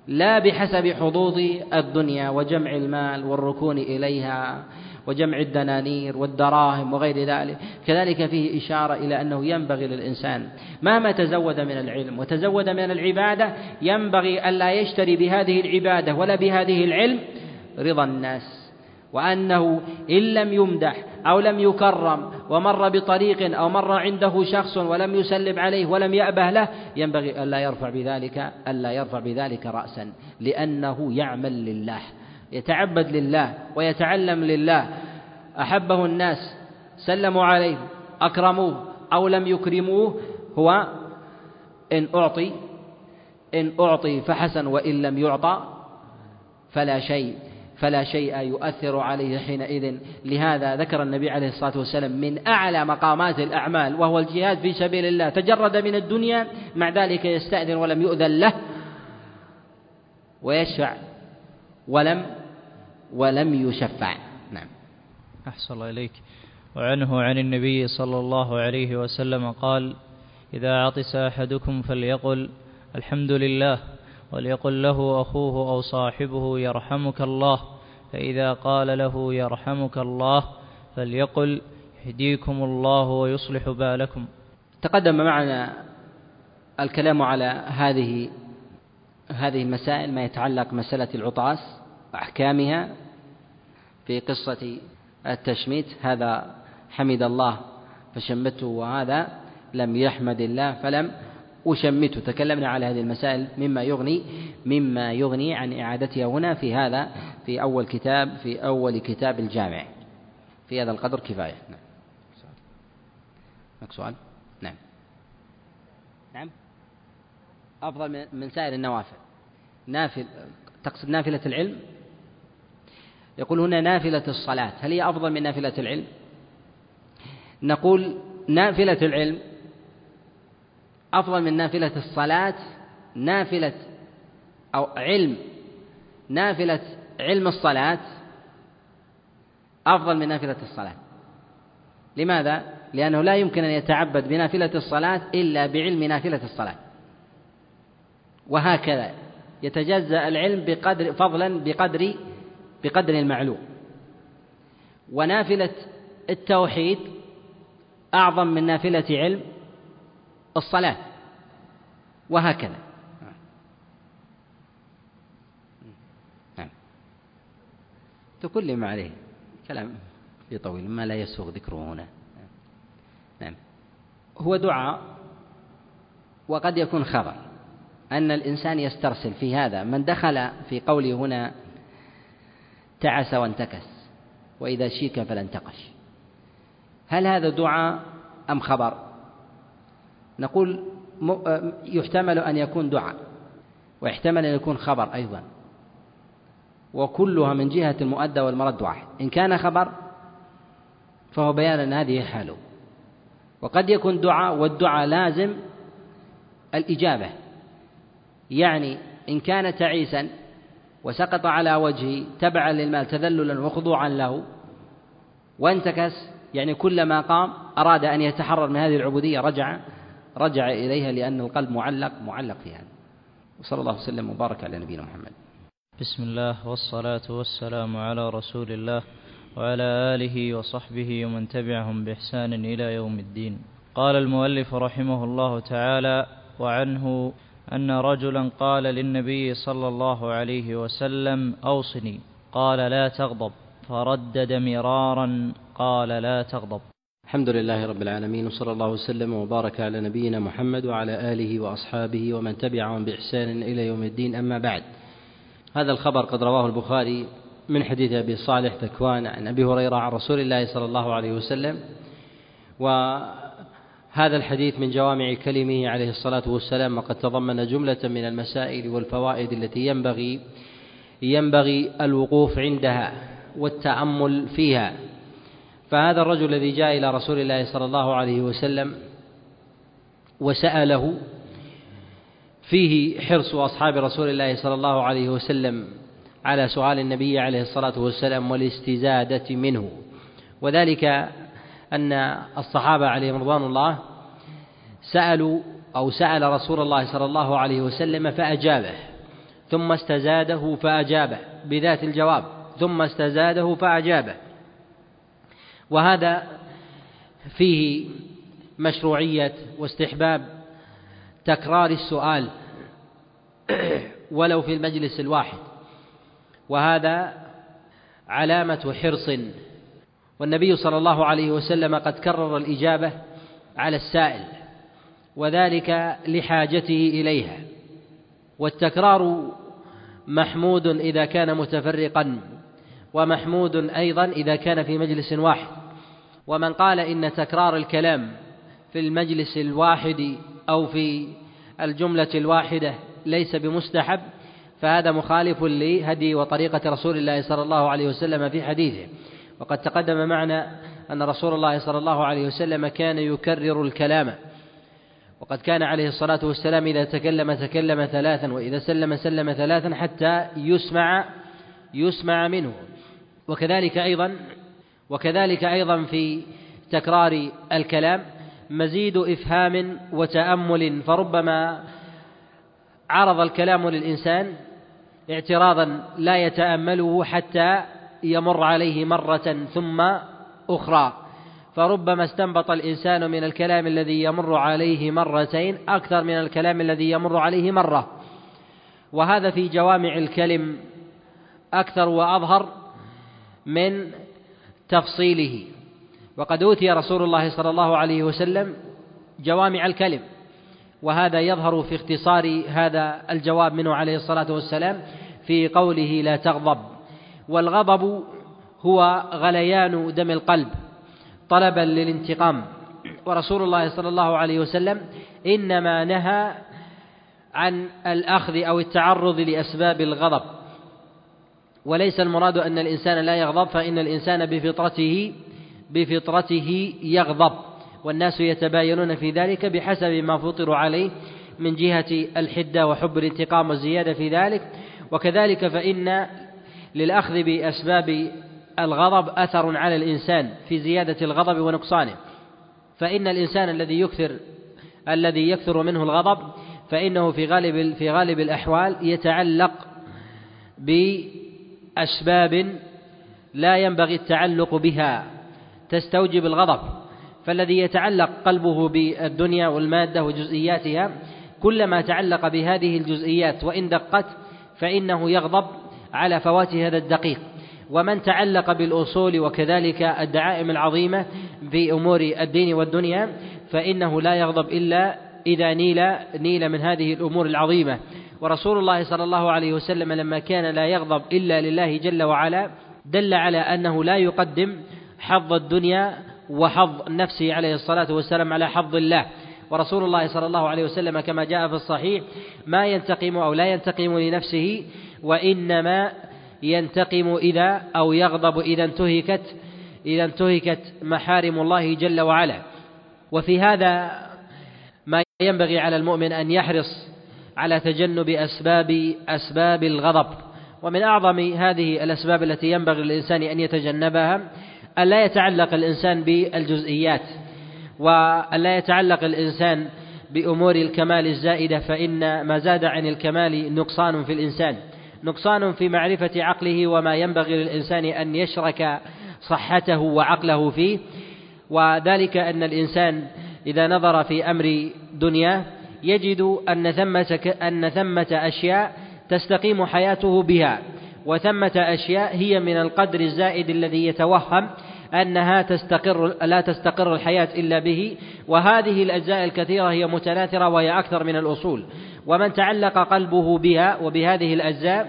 لا بحسب حظوظ الدنيا وجمع المال والركون إليها وجمع الدنانير والدراهم وغير ذلك. كذلك فيه إشارة إلى أنه ينبغي للإنسان مهما تزود من العلم وتزود من العبادة ينبغي ألا يشتري بهذه العبادة ولا بهذه العلم رضا الناس. وأنه إن لم يمدح أو لم يكرم ومر بطريق أو مر عنده شخص ولم يسلم عليه ولم يأبه له ينبغي ألا يرفع بذلك ألا يرفع بذلك رأسا لأنه يعمل لله يتعبد لله ويتعلم لله أحبه الناس سلموا عليه أكرموه أو لم يكرموه هو إن أعطي إن أعطي فحسن وإن لم يعطى فلا شيء. فلا شيء يؤثر عليه حينئذ. لهذا ذكر النبي عليه الصلاة والسلام من أعلى مقامات الأعمال وهو الجهاد في سبيل الله. تجرد من الدنيا مع ذلك يستأذن ولم يؤذن له ويشفع ولم ولم يشفع. نعم. أحسن الله إليك. وعنه عن النبي صلى الله عليه وسلم قال إذا عطس أحدكم فليقل الحمد لله وليقل له أخوه أو صاحبه يرحمك الله. فإذا قال له يرحمك الله فليقل يهديكم الله ويصلح بالكم. تقدم معنا الكلام على هذه هذه المسائل ما يتعلق مسألة العطاس وأحكامها في قصة التشميت. هذا حمد الله فشمته وهذا لم يحمد الله فلم أشمته تكلمنا على هذه المسائل مما يغني مما يغني عن إعادتها هنا في هذا في أول كتاب في أول كتاب الجامع. في هذا القدر كفاية. نعم. سؤال؟ نعم. نعم. أفضل من سائر النوافل. نافل تقصد نافلة العلم؟ يقول هنا نافلة الصلاة. هل هي أفضل من نافلة العلم؟ نقول نافلة العلم أفضل من نافلة الصلاة نافلة أو علم نافلة علم الصلاة أفضل من نافلة الصلاة. لماذا؟ لأنه لا يمكن أن يتعبد بنافلة الصلاة إلا بعلم نافلة الصلاة. وهكذا يتجزأ العلم بقدر فضلا بقدر بقدر المعلوم. ونافلة التوحيد أعظم من نافلة علم الصلاة. وهكذا. نعم. تكلم عليه. كلام في طويل ما لا يسوغ ذكره هنا. نعم. هو دعاء وقد يكون خبر. أن الإنسان يسترسل في هذا. من دخل في قوله هنا تعس وانتكس وإذا شيك فلا انتقش هل هذا دعاء أم خبر؟ نقول يحتمل أن يكون دعاء ويحتمل أن يكون خبر أيضا. وكلها من جهة المؤدى والمرد واحد. إن كان خبر فهو بيان أن هذه حاله وقد يكون دعاء والدعاء لازم الإجابة. يعني إن كان تعيسا وسقط على وجهه تبعا للمال تذللا وخضوعا له وانتكس يعني كلما قام أراد أن يتحرر من هذه العبودية رجع رجع إليها لأن القلب معلق معلق في هذا وصلى الله وسلم وبارك على نبينا محمد. بسم الله والصلاة والسلام على رسول الله وعلى آله وصحبه ومن تبعهم بإحسان إلى يوم الدين. قال المؤلف رحمه الله تعالى وعنه أن رجلا قال للنبي صلى الله عليه وسلم أوصني قال لا تغضب فردد مرارا قال لا تغضب الحمد لله رب العالمين وصلى الله وسلم وبارك على نبينا محمد وعلى آله وأصحابه ومن تبعهم بإحسان إلى يوم الدين أما بعد. هذا الخبر قد رواه البخاري من حديث أبي صالح ذكوان عن أبي هريرة عن رسول الله صلى الله عليه وسلم. وهذا الحديث من جوامع كلمه عليه الصلاة والسلام وقد تضمن جملة من المسائل والفوائد التي ينبغي ينبغي الوقوف عندها والتأمل فيها. فهذا الرجل الذي جاء إلى رسول الله صلى الله عليه وسلم وسأله فيه حرص أصحاب رسول الله صلى الله عليه وسلم على سؤال النبي عليه الصلاة والسلام والاستزادة منه. وذلك أن الصحابة عليهم رضوان الله سألوا أو سأل رسول الله صلى الله عليه وسلم فأجابه ثم استزاده فأجابه بذات الجواب ثم استزاده فأجابه. وهذا فيه مشروعية واستحباب تكرار السؤال <clears throat> ولو في المجلس الواحد. وهذا علامة حرص. والنبي صلى الله عليه وسلم قد كرر الإجابة على السائل وذلك لحاجته إليها. والتكرار محمود إذا كان متفرقا. ومحمود أيضا إذا كان في مجلس واحد. ومن قال إن تكرار الكلام في المجلس الواحد أو في الجملة الواحدة ليس بمستحب فهذا مخالف لهدي وطريقة رسول الله صلى الله عليه وسلم في حديثه. وقد تقدم معنا أن رسول الله صلى الله عليه وسلم كان يكرر الكلام. وقد كان عليه الصلاة والسلام إذا تكلم تكلم ثلاثا وإذا سلم سلم ثلاثا حتى يسمع يسمع منه. وكذلك أيضا وكذلك أيضا في تكرار الكلام مزيد إفهام وتأمل فربما عرض الكلام للإنسان اعتراضا لا يتأمله حتى يمر عليه مرة ثم أخرى. فربما استنبط الإنسان من الكلام الذي يمر عليه مرتين أكثر من الكلام الذي يمر عليه مرة. وهذا في جوامع الكلم أكثر وأظهر من تفصيله. وقد أوتي رسول الله صلى الله عليه وسلم جوامع الكلم وهذا يظهر في اختصار هذا الجواب منه عليه الصلاة والسلام في قوله لا تغضب. والغضب هو غليان دم القلب طلبا للانتقام. ورسول الله صلى الله عليه وسلم إنما نهى عن الأخذ أو التعرض لأسباب الغضب. وليس المراد أن الإنسان لا يغضب فإن الإنسان بفطرته بفطرته يغضب. والناس يتباينون في ذلك بحسب ما فطروا عليه من جهة الحدة وحب الانتقام والزيادة في ذلك. وكذلك فإن للأخذ بأسباب الغضب أثر على الإنسان في زيادة الغضب ونقصانه. فإن الإنسان الذي يكثر الذي يكثر منه الغضب فإنه في غالب في غالب الأحوال يتعلق بأسباب لا ينبغي التعلق بها تستوجب الغضب. فالذي يتعلق قلبه بالدنيا والمادة وجزئياتها كلما تعلق بهذه الجزئيات وإن دقت فإنه يغضب على فوات هذا الدقيق. ومن تعلق بالأصول وكذلك الدعائم العظيمة في أمور الدين والدنيا فإنه لا يغضب إلا إذا نيل نيل من هذه الأمور العظيمة. ورسول الله صلى الله عليه وسلم لما كان لا يغضب إلا لله جل وعلا دل على أنه لا يقدم حظ الدنيا وحظ نفسه عليه الصلاة والسلام على حظ الله. ورسول الله صلى الله عليه وسلم كما جاء في الصحيح ما ينتقم أو لا ينتقم لنفسه وإنما ينتقم إذا أو يغضب إذا انتهكت إذا انتهكت محارم الله جل وعلا. وفي هذا ما ينبغي على المؤمن أن يحرص على تجنب أسباب أسباب الغضب. ومن أعظم هذه الأسباب التي ينبغي للإنسان أن يتجنبها أن لا يتعلق الإنسان بالجزئيات. وأن لا يتعلق الإنسان بأمور الكمال الزائدة فإن ما زاد عن الكمال نقصان في الإنسان. نقصان في معرفة عقله وما ينبغي للإنسان أن يشرك صحته وعقله فيه. وذلك أن الإنسان إذا نظر في أمر دنياه يجد أن ثمة أن ثمة أشياء تستقيم حياته بها وثمة أشياء هي من القدر الزائد الذي يتوهم أنها تستقر لا تستقر الحياة إلا به وهذه الأجزاء الكثيرة هي متناثرة وهي أكثر من الأصول. ومن تعلق قلبه بها وبهذه الأجزاء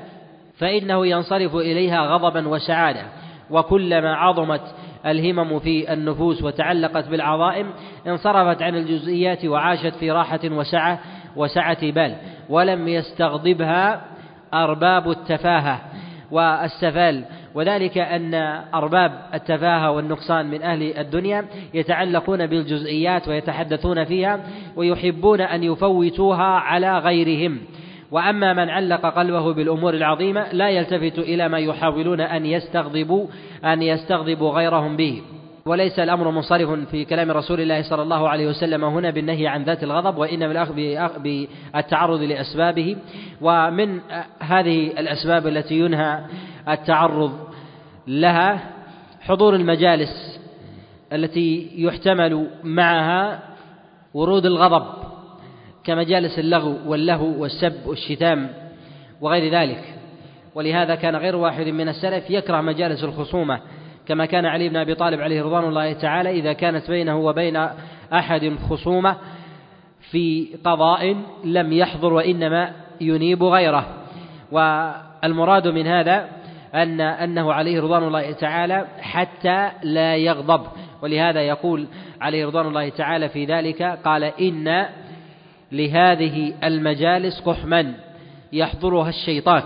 فإنه ينصرف إليها غضبا وسعادة. وكلما عظمت الهمم في النفوس وتعلقت بالعظائم انصرفت عن الجزئيات وعاشت في راحة وسعة وسعة بال ولم يستغضبها أرباب التفاهة والسفال. وذلك أن أرباب التفاهة والنقصان من أهل الدنيا يتعلقون بالجزئيات ويتحدثون فيها ويحبون أن يفوتوها على غيرهم. وأما من علق قلبه بالأمور العظيمة لا يلتفت إلى ما يحاولون أن يستغضبوا أن يستغضبوا غيرهم به. وليس الأمر منصرف في كلام رسول الله صلى الله عليه وسلم هنا بالنهي عن ذات الغضب وإنما الأخذ بالتعرض لأسبابه. ومن هذه الأسباب التي ينهى التعرض لها حضور المجالس التي يحتمل معها ورود الغضب. كمجالس اللغو واللهو والسب والشتام وغير ذلك. ولهذا كان غير واحد من السلف يكره مجالس الخصومة كما كان علي بن أبي طالب عليه رضوان الله تعالى إذا كانت بينه وبين أحد خصومة في قضاء لم يحضر وإنما ينيب غيره. والمراد من هذا أن أنه عليه رضوان الله تعالى حتى لا يغضب. ولهذا يقول عليه رضوان الله تعالى في ذلك قال إن لهذه المجالس قحما يحضرها الشيطان.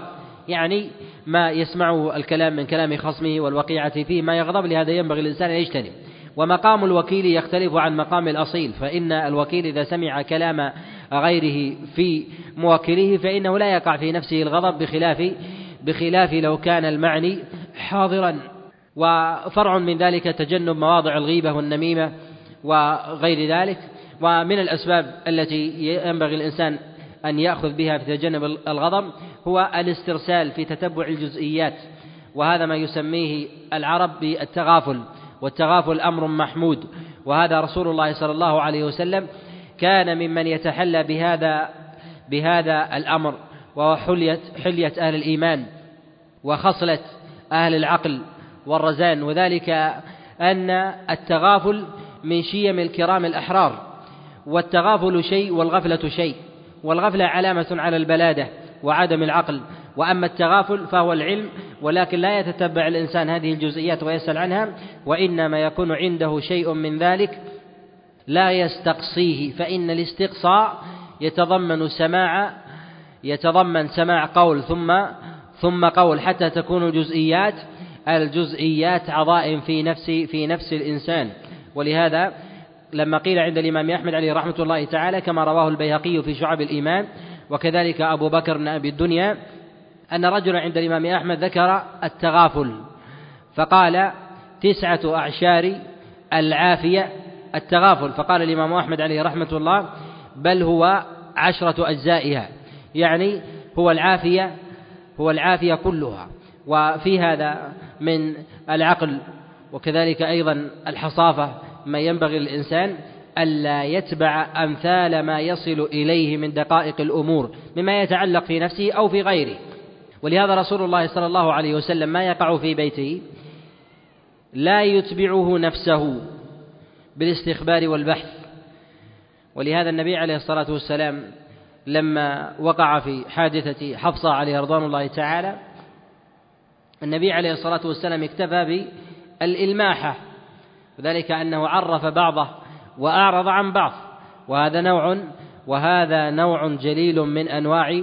يعني ما يسمعه الكلام من كلام خصمه والوقيعة فيه ما يغضب لهذا ينبغي الإنسان أن يجتنب. ومقام الوكيل يختلف عن مقام الأصيل فإن الوكيل إذا سمع كلام غيره في موكله فإنه لا يقع في نفسه الغضب بخلاف بخلاف لو كان المعني حاضرا. وفرع من ذلك تجنب مواضع الغيبة والنميمة وغير ذلك. ومن الأسباب التي ينبغي الإنسان أن يأخذ بها في تجنب الغضب هو الاسترسال في تتبع الجزئيات وهذا ما يسميه العرب بالتغافل والتغافل أمر محمود وهذا رسول الله صلى الله عليه وسلم كان ممن يتحلى بهذا بهذا الأمر وهو حلية حلية أهل الإيمان وخصلة أهل العقل والرزان وذلك أن التغافل من شيم الكرام الأحرار. والتغافل شيء والغفلة شيء والغفلة علامة على البلادة وعدم العقل. وأما التغافل فهو العلم ولكن لا يتتبع الإنسان هذه الجزئيات ويسأل عنها وإنما يكون عنده شيء من ذلك لا يستقصيه. فإن الاستقصاء يتضمن سماع يتضمن سماع قول ثم ثم قول. حتى تكون الجزئيات الجزئيات عظائم في نفس في نفس الإنسان. ولهذا لما قيل عند الإمام أحمد عليه رحمة الله تعالى كما رواه البيهقي في شعب الإيمان وكذلك أبو بكر بن أبي الدنيا أن رجلا عند الإمام أحمد ذكر التغافل فقال تسعة أعشار العافية التغافل. فقال الإمام أحمد عليه رحمة الله بل هو عشرة أجزائها يعني هو العافية هو العافية كلها. وفي هذا من العقل وكذلك أيضا الحصافة ما ينبغي للإنسان ألا يتبع أمثال ما يصل إليه من دقائق الأمور مما يتعلق في نفسه أو في غيره. ولهذا رسول الله صلى الله عليه وسلم ما يقع في بيته؟ لا يتبعه نفسه بالاستخبار والبحث. ولهذا النبي عليه الصلاة والسلام لما وقع في حادثة حفصة عليه رضوان الله تعالى النبي عليه الصلاة والسلام اكتفى بالإلماحة وذلك أنه عرف بعضه وأعرض عن بعض. وهذا نوع وهذا نوع جليل من أنواع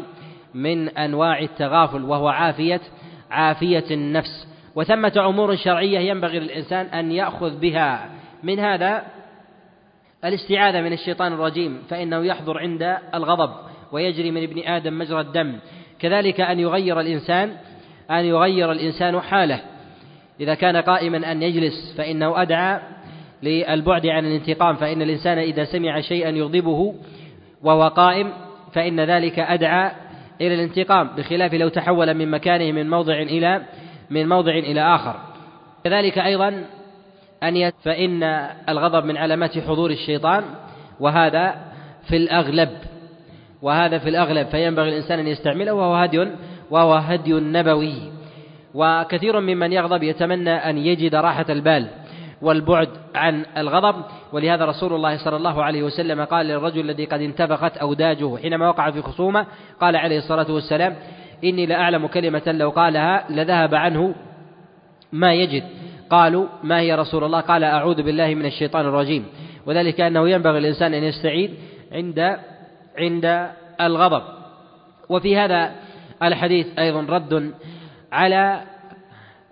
من أنواع التغافل وهو عافية عافية النفس. وثمة أمور شرعية ينبغي للإنسان أن يأخذ بها. من هذا الاستعاذة من الشيطان الرجيم فإنه يحضر عند الغضب ويجري من ابن آدم مجرى الدم. كذلك أن يغير الإنسان أن يغير الإنسان حاله. إذا كان قائما أن يجلس فإنه أدعى للبعد عن الانتقام فإن الإنسان إذا سمع شيئا يغضبه وهو قائم فإن ذلك أدعى إلى الانتقام بخلاف لو تحول من مكانه من موضع إلى من موضع إلى آخر. كذلك أيضا أن فإن الغضب من علامات حضور الشيطان وهذا في الأغلب وهذا في الأغلب فينبغي الإنسان أن يستعمله وهو هدي وهو هدي نبوي. وكثير ممن يغضب يتمنى أن يجد راحة البال والبعد عن الغضب. ولهذا رسول الله صلى الله عليه وسلم قال للرجل الذي قد انتفخت أوداجه حينما وقع في خصومة قال عليه الصلاة والسلام إني لأعلم كلمة لو قالها لذهب عنه ما يجد. قالوا ما هي رسول الله؟ قال أعوذ بالله من الشيطان الرجيم. وذلك أنه ينبغي الإنسان أن يستعيد عند عند الغضب. وفي هذا الحديث أيضا رد على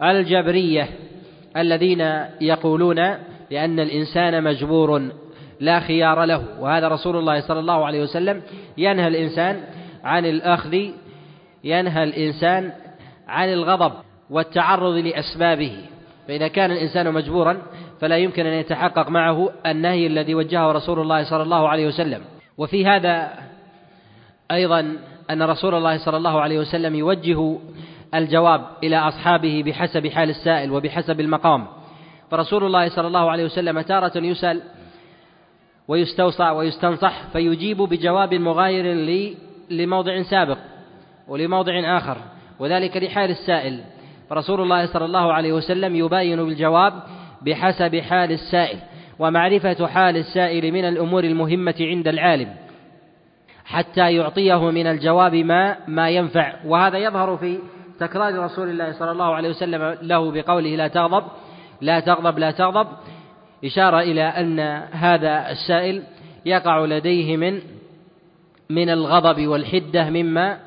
الجبرية الذين يقولون بأن الإنسان مجبور لا خيار له وهذا رسول الله صلى الله عليه وسلم ينهى الإنسان عن الأخذ ينهى الإنسان عن الغضب والتعرض لأسبابه. فإذا كان الإنسان مجبورا فلا يمكن أن يتحقق معه النهي الذي وجهه رسول الله صلى الله عليه وسلم. وفي هذا أيضا أن رسول الله صلى الله عليه وسلم يوجه الجواب إلى أصحابه بحسب حال السائل وبحسب المقام. فرسول الله صلى الله عليه وسلم تارة يسأل ويستوصى ويستنصح فيجيب بجواب مغاير لموضع سابق ولموضع آخر وذلك لحال السائل. فرسول الله صلى الله عليه وسلم يباين بالجواب بحسب حال السائل ومعرفة حال السائل من الأمور المهمة عند العالم حتى يعطيه من الجواب ما ما ينفع. وهذا يظهر في تكرار رسول الله صلى الله عليه وسلم له بقوله لا تغضب لا تغضب لا تغضب إشارة إلى أن هذا السائل يقع لديه من من الغضب والحدة مما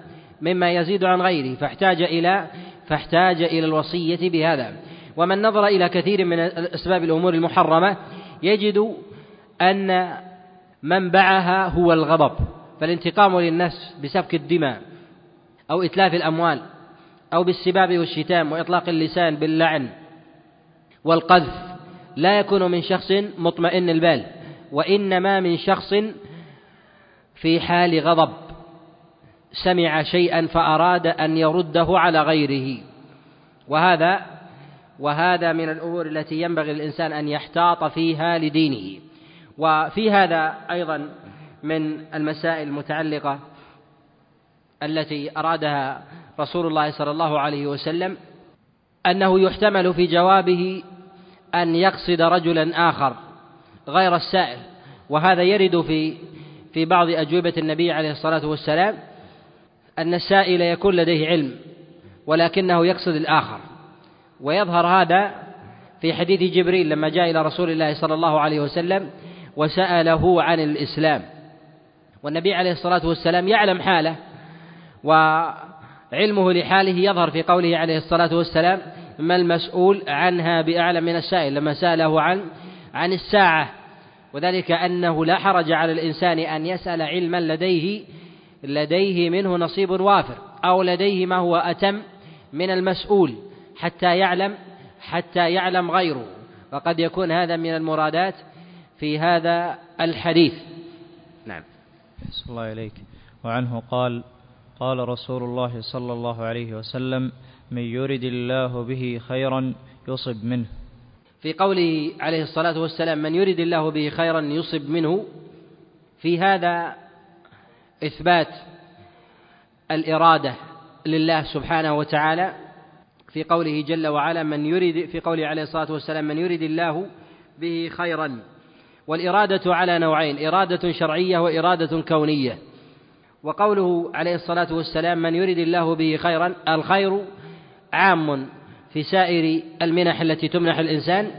مما يزيد عن غيره فاحتاج إلى فاحتاج إلى الوصية بهذا. ومن نظر إلى كثير من أسباب الأمور المحرمة يجد أن منبعها هو الغضب فالانتقام للنفس بسفك الدماء أو إتلاف الأموال. أو بالسباب والشتام وإطلاق اللسان باللعن والقذف لا يكون من شخص مطمئن البال وإنما من شخص في حال غضب سمع شيئا فأراد أن يرده على غيره. وهذا وهذا من الأمور التي ينبغي الإنسان أن يحتاط فيها لدينه. وفي هذا أيضا من المسائل المتعلقة التي أرادها رسول الله صلى الله عليه وسلم أنه يحتمل في جوابه أن يقصد رجلا آخر غير السائل وهذا يرد في في بعض أجوبة النبي عليه الصلاة والسلام أن السائل يكون لديه علم ولكنه يقصد الآخر. ويظهر هذا في حديث جبريل لما جاء إلى رسول الله صلى الله عليه وسلم وسأله عن الإسلام. والنبي عليه الصلاة والسلام يعلم حاله وعلمه لحاله يظهر في قوله عليه الصلاة والسلام ما المسؤول عنها بأعلم من السائل لما سأله عن عن الساعة. وذلك أنه لا حرج على الإنسان أن يسأل علما لديه لديه منه نصيب وافر أو لديه ما هو أتم من المسؤول حتى يعلم حتى يعلم غيره. وقد يكون هذا من المرادات في هذا الحديث. نعم. الله إليك. وعنه قال قال رسول الله صلى الله عليه وسلم من يرد الله به خيرا يصب منه. في قوله عليه الصلاة والسلام من يرد الله به خيرا يصب منه. في هذا إثبات الإرادة لله سبحانه وتعالى في قوله جل وعلا من يريد في قوله عليه الصلاة والسلام من يريد الله به خيرا. والإرادة على نوعين إرادة شرعية وإرادة كونية. وقوله عليه الصلاة والسلام من يريد الله به خيرا الخير عام في سائر المنح التي تمنح الإنسان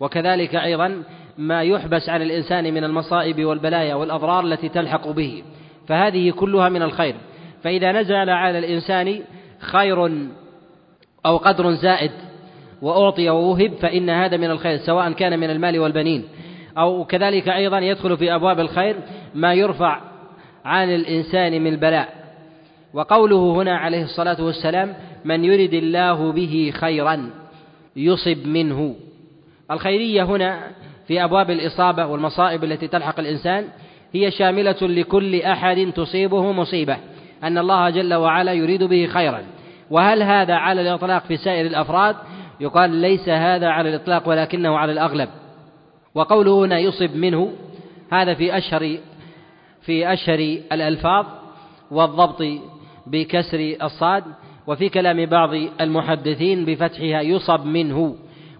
وكذلك أيضا ما يحبس عن الإنسان من المصائب والبلايا والأضرار التي تلحق به فهذه كلها من الخير. فإذا نزل على الإنسان خير أو قدر زائد وأعطي ووهب فإن هذا من الخير سواء كان من المال والبنين. أو كذلك أيضا يدخل في أبواب الخير ما يرفع عن الإنسان من البلاء. وقوله هنا عليه الصلاة والسلام من يرد الله به خيرا يصب منه. الخيرية هنا في أبواب الإصابة والمصائب التي تلحق الإنسان هي شاملة لكل أحد تصيبه مصيبة أن الله جل وعلا يريد به خيرا. وهل هذا على الإطلاق في سائر الأفراد؟ يقال ليس هذا على الإطلاق ولكنه على الأغلب. وقوله هنا يصب منه. هذا في أشهر في أشهر الألفاظ والضبط بكسر الصاد وفي كلام بعض المحدثين بفتحها يصب منه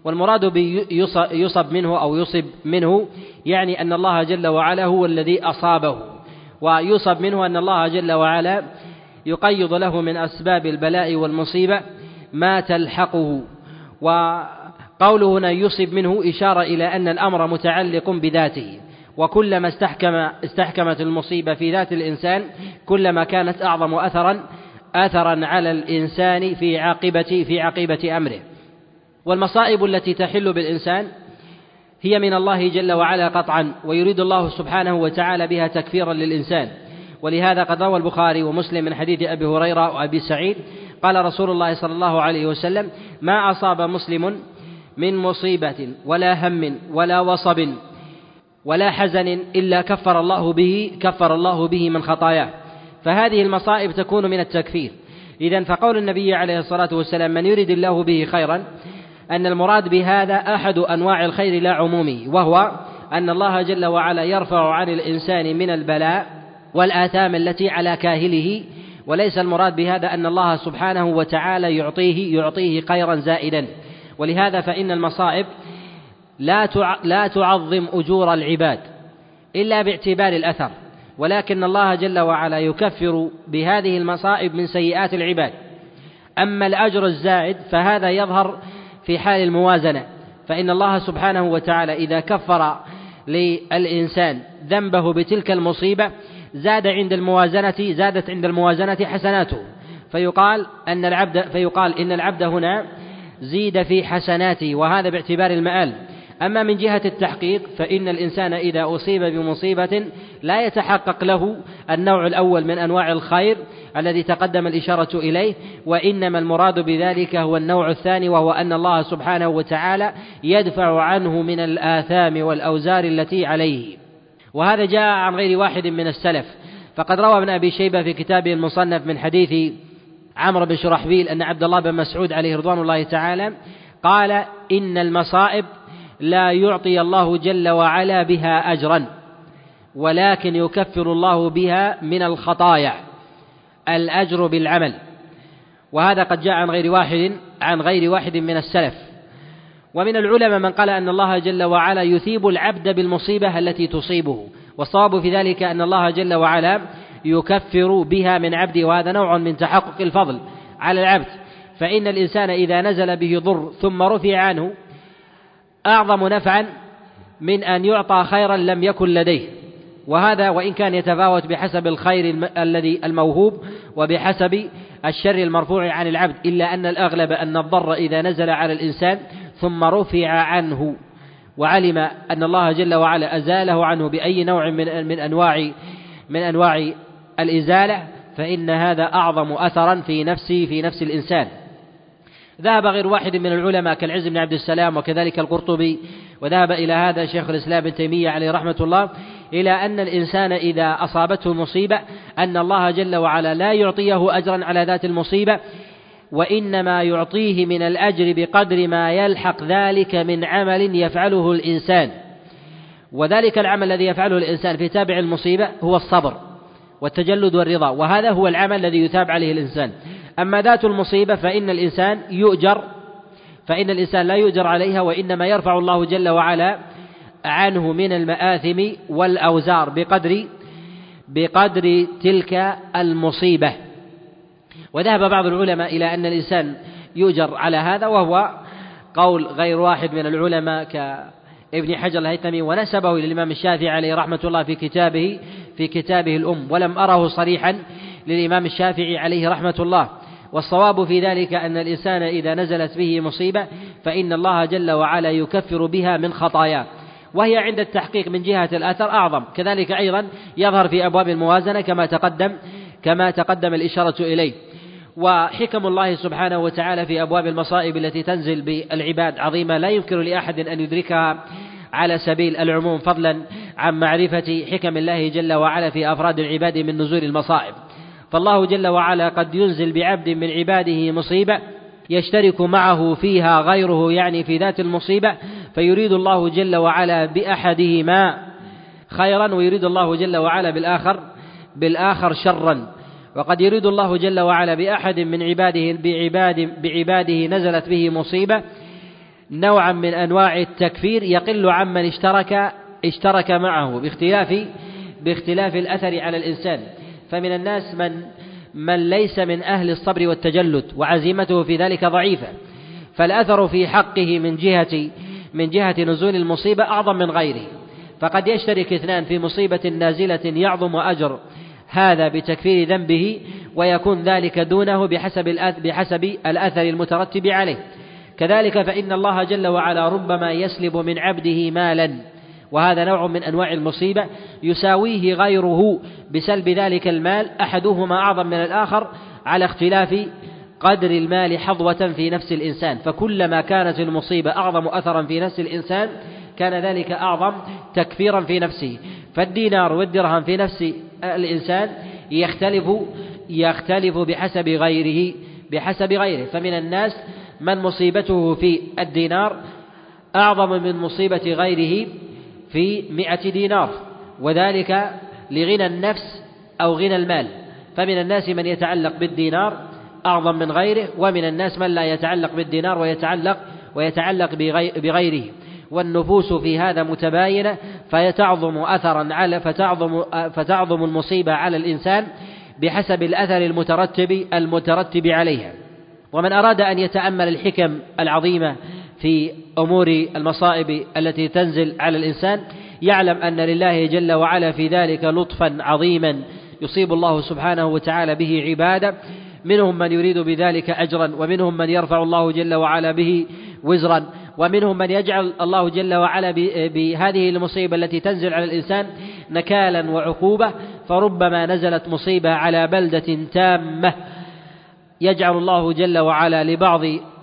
والمراد بيصب منه أو يصب منه يعني أن الله جل وعلا هو الذي أصابه ويصب منه أن الله جل وعلا يقيض له من أسباب البلاء والمصيبة ما تلحقه وقوله هنا يصب منه إشارة إلى أن الأمر متعلق بذاته. وكلما استحكم استحكمت المصيبة في ذات الإنسان كلما كانت أعظم أثرا أثرا على الإنسان في عاقبة في عاقبة أمره. والمصائب التي تحل بالإنسان هي من الله جل وعلا قطعا ويريد الله سبحانه وتعالى بها تكفيرا للإنسان. ولهذا قد روى البخاري ومسلم من حديث أبي هريرة وأبي سعيد قال رسول الله صلى الله عليه وسلم ما أصاب مسلم من مصيبة ولا هم ولا وصب ولا حزن إلا كفر الله به كفر الله به من خطاياه. فهذه المصائب تكون من التكفير. إذا فقول النبي عليه الصلاة والسلام من يريد الله به خيرا أن المراد بهذا أحد أنواع الخير لا عمومي وهو أن الله جل وعلا يرفع عن الإنسان من البلاء والآثام التي على كاهله. وليس المراد بهذا أن الله سبحانه وتعالى يعطيه يعطيه خيرا زائدا. ولهذا فإن المصائب لا لا تعظم أجور العباد إلا باعتبار الأثر ولكن الله جل وعلا يكفر بهذه المصائب من سيئات العباد. أما الأجر الزائد فهذا يظهر في حال الموازنة فإن الله سبحانه وتعالى إذا كفر للإنسان ذنبه بتلك المصيبة زاد عند الموازنة زادت عند الموازنة حسناته. فيقال أن العبد فيقال إن العبد هنا زيد في حسناته وهذا باعتبار المآل. أما من جهة التحقيق فإن الإنسان إذا أصيب بمصيبة لا يتحقق له النوع الأول من أنواع الخير الذي تقدم الإشارة إليه وإنما المراد بذلك هو النوع الثاني وهو أن الله سبحانه وتعالى يدفع عنه من الآثام والأوزار التي عليه. وهذا جاء عن غير واحد من السلف. فقد روى ابن أبي شيبة في كتابه المصنف من حديث عمرو بن شرحبيل أن عبد الله بن مسعود عليه رضوان الله تعالى قال إن المصائب لا يعطي الله جل وعلا بها أجرا ولكن يكفر الله بها من الخطايا الأجر بالعمل. وهذا قد جاء عن غير واحد عن غير واحد من السلف. ومن العلماء من قال أن الله جل وعلا يثيب العبد بالمصيبة التي تصيبه. والصواب في ذلك أن الله جل وعلا يكفر بها من عبده وهذا نوع من تحقق الفضل على العبد. فإن الإنسان إذا نزل به ضر ثم رفع عنه أعظم نفعا من أن يعطى خيرا لم يكن لديه. وهذا وإن كان يتفاوت بحسب الخير الذي الموهوب وبحسب الشر المرفوع عن العبد إلا أن الأغلب أن الضر إذا نزل على الإنسان ثم رفع عنه. وعلم أن الله جل وعلا أزاله عنه بأي نوع من من أنواع من أنواع الإزالة فإن هذا أعظم أثرا في نفسه في نفس الإنسان. ذهب غير واحد من العلماء كالعز بن عبد السلام وكذلك القرطبي وذهب إلى هذا شيخ الإسلام ابن تيمية عليه رحمة الله إلى أن الإنسان إذا أصابته مصيبة أن الله جل وعلا لا يعطيه أجرا على ذات المصيبة وإنما يعطيه من الأجر بقدر ما يلحق ذلك من عمل يفعله الإنسان. وذلك العمل الذي يفعله الإنسان في تابع المصيبة هو الصبر والتجلد والرضا وهذا هو العمل الذي يثاب عليه الإنسان. أما ذات المصيبة فإن الإنسان يؤجر فإن الإنسان لا يؤجر عليها وإنما يرفع الله جل وعلا عنه من المآثم والأوزار بقدر بقدر تلك المصيبة. وذهب بعض العلماء إلى أن الإنسان يؤجر على هذا وهو قول غير واحد من العلماء كابن حجر الهيثمي ونسبه للإمام الشافعي عليه رحمة الله في كتابه في كتابه الأم ولم أره صريحا للإمام الشافعي عليه رحمة الله. والصواب في ذلك أن الإنسان إذا نزلت به مصيبة فإن الله جل وعلا يكفر بها من خطاياه وهي عند التحقيق من جهة الأثر أعظم. كذلك أيضا يظهر في أبواب الموازنة كما تقدم كما تقدم الإشارة إليه. وحكم الله سبحانه وتعالى في أبواب المصائب التي تنزل بالعباد عظيمة. لا يمكن لأحد أن يدركها على سبيل العموم فضلا عن معرفة حكم الله جل وعلا في أفراد العباد من نزول المصائب. فالله جل وعلا قد ينزل بعبد من عباده مصيبة يشترك معه فيها غيره يعني في ذات المصيبة فيريد الله جل وعلا بأحدهما خيرا ويريد الله جل وعلا بالآخر بالآخر شرا. وقد يريد الله جل وعلا بأحد من عباده بعباد بعباده نزلت به مصيبة. نوعا من أنواع التكفير يقل عمن اشترك اشترك معه باختلاف باختلاف الأثر على الإنسان. فمن الناس من من ليس من أهل الصبر والتجلد وعزيمته في ذلك ضعيفة. فالأثر في حقه من جهة من جهة نزول المصيبة أعظم من غيره. فقد يشترك اثنان في مصيبة نازلة يعظم أجر. هذا بتكفير ذنبه ويكون ذلك دونه بحسب بحسب الأثر المترتب عليه. كذلك فإن الله جل وعلا ربما يسلب من عبده مالا. وهذا نوع من أنواع المصيبة يساويه غيره بسلب ذلك المال أحدهما أعظم من الآخر على اختلاف قدر المال حظوة في نفس الإنسان. فكلما كانت المصيبة أعظم أثرا في نفس الإنسان كان ذلك أعظم تكفيرا في نفسه. فالدينار والدرهم في نفس الإنسان يختلف يختلف بحسب غيره بحسب غيره. فمن الناس من مصيبته في الدينار أعظم من مصيبة غيره في مئة دينار وذلك لغنى النفس أو غنى المال. فمن الناس من يتعلق بالدينار أعظم من غيره ومن الناس من لا يتعلق بالدينار ويتعلق ويتعلق بغيره. والنفوس في هذا متباينة فيتعظم أثرا على فتعظم فتعظم المصيبة على الإنسان بحسب الأثر المترتب المترتب عليها. ومن أراد أن يتأمل الحكم العظيمة في أمور المصائب التي تنزل على الإنسان يعلم أن لله جل وعلا في ذلك لطفا عظيما يصيب الله سبحانه وتعالى به عباده. منهم من يريد بذلك أجرا ومنهم من يرفع الله جل وعلا به وزرا ومنهم من يجعل الله جل وعلا بهذه المصيبة التي تنزل على الإنسان نكالا وعقوبة. فربما نزلت مصيبة على بلدة تامة يجعل الله جل وعلا لبعض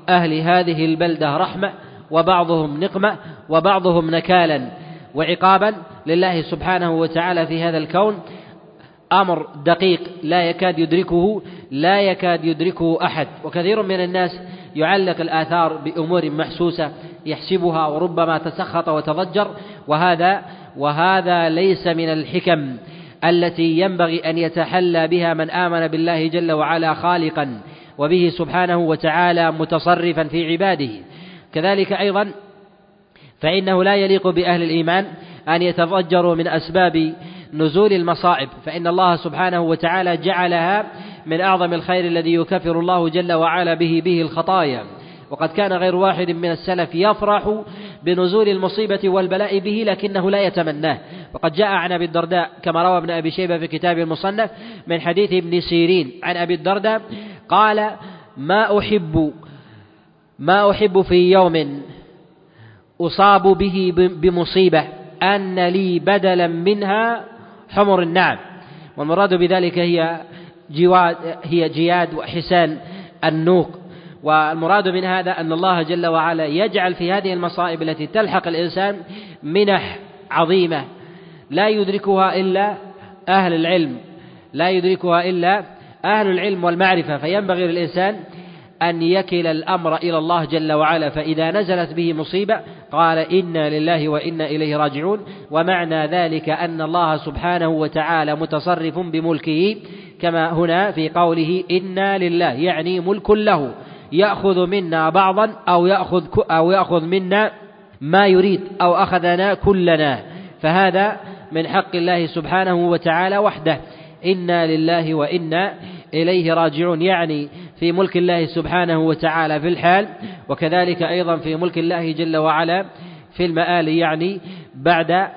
أهل هذه البلدة رحمة وبعضهم نقمة وبعضهم نكالا وعقابا لله سبحانه وتعالى في هذا الكون. أمر دقيق لا يكاد يدركه لا يكاد يدركه أحد. وكثير من الناس يعلق الآثار بأمور محسوسة يحسبها وربما تسخط وتضجر وهذا وهذا ليس من الحكم التي ينبغي أن يتحلى بها من آمن بالله جل وعلا خالقا. وبه سبحانه وتعالى متصرفا في عباده. كذلك أيضا فإنه لا يليق بأهل الإيمان أن يتضجروا من أسباب نزول المصائب فإن الله سبحانه وتعالى جعلها من أعظم الخير الذي يكفر الله جل وعلا به به الخطايا. وقد كان غير واحد من السلف يفرح بنزول المصيبة والبلاء به لكنه لا يتمناه. وقد جاء عن أبي الدرداء كما روى ابن أبي شيبة في كتاب المصنف من حديث ابن سيرين عن أبي الدرداء قال ما أحب ما أحب في يوم أصاب به بمصيبة أن لي بدلا منها حمر النعم. والمراد بذلك هي جواد هي جياد وحسان النوق. والمراد من هذا أن الله جل وعلا يجعل في هذه المصائب التي تلحق الإنسان منح عظيمة لا يدركها إلا أهل العلم لا يدركها إلا أهل العلم والمعرفة. فينبغي للإنسان أن يكل الأمر إلى الله جل وعلا فإذا نزلت به مصيبة قال إنا لله وإنا إليه راجعون. ومعنى ذلك أن الله سبحانه وتعالى متصرف بملكه كما هنا في قوله إنا لله يعني ملك له. يأخذ منا بعضا أو يأخذ أو يأخذ منا ما يريد أو أخذنا كلنا. فهذا من حق الله سبحانه وتعالى وحده. إنا لله وإنا إليه راجعون. يعني في ملك الله سبحانه وتعالى في الحال وكذلك أيضا في ملك الله جل وعلا في المآل يعني بعد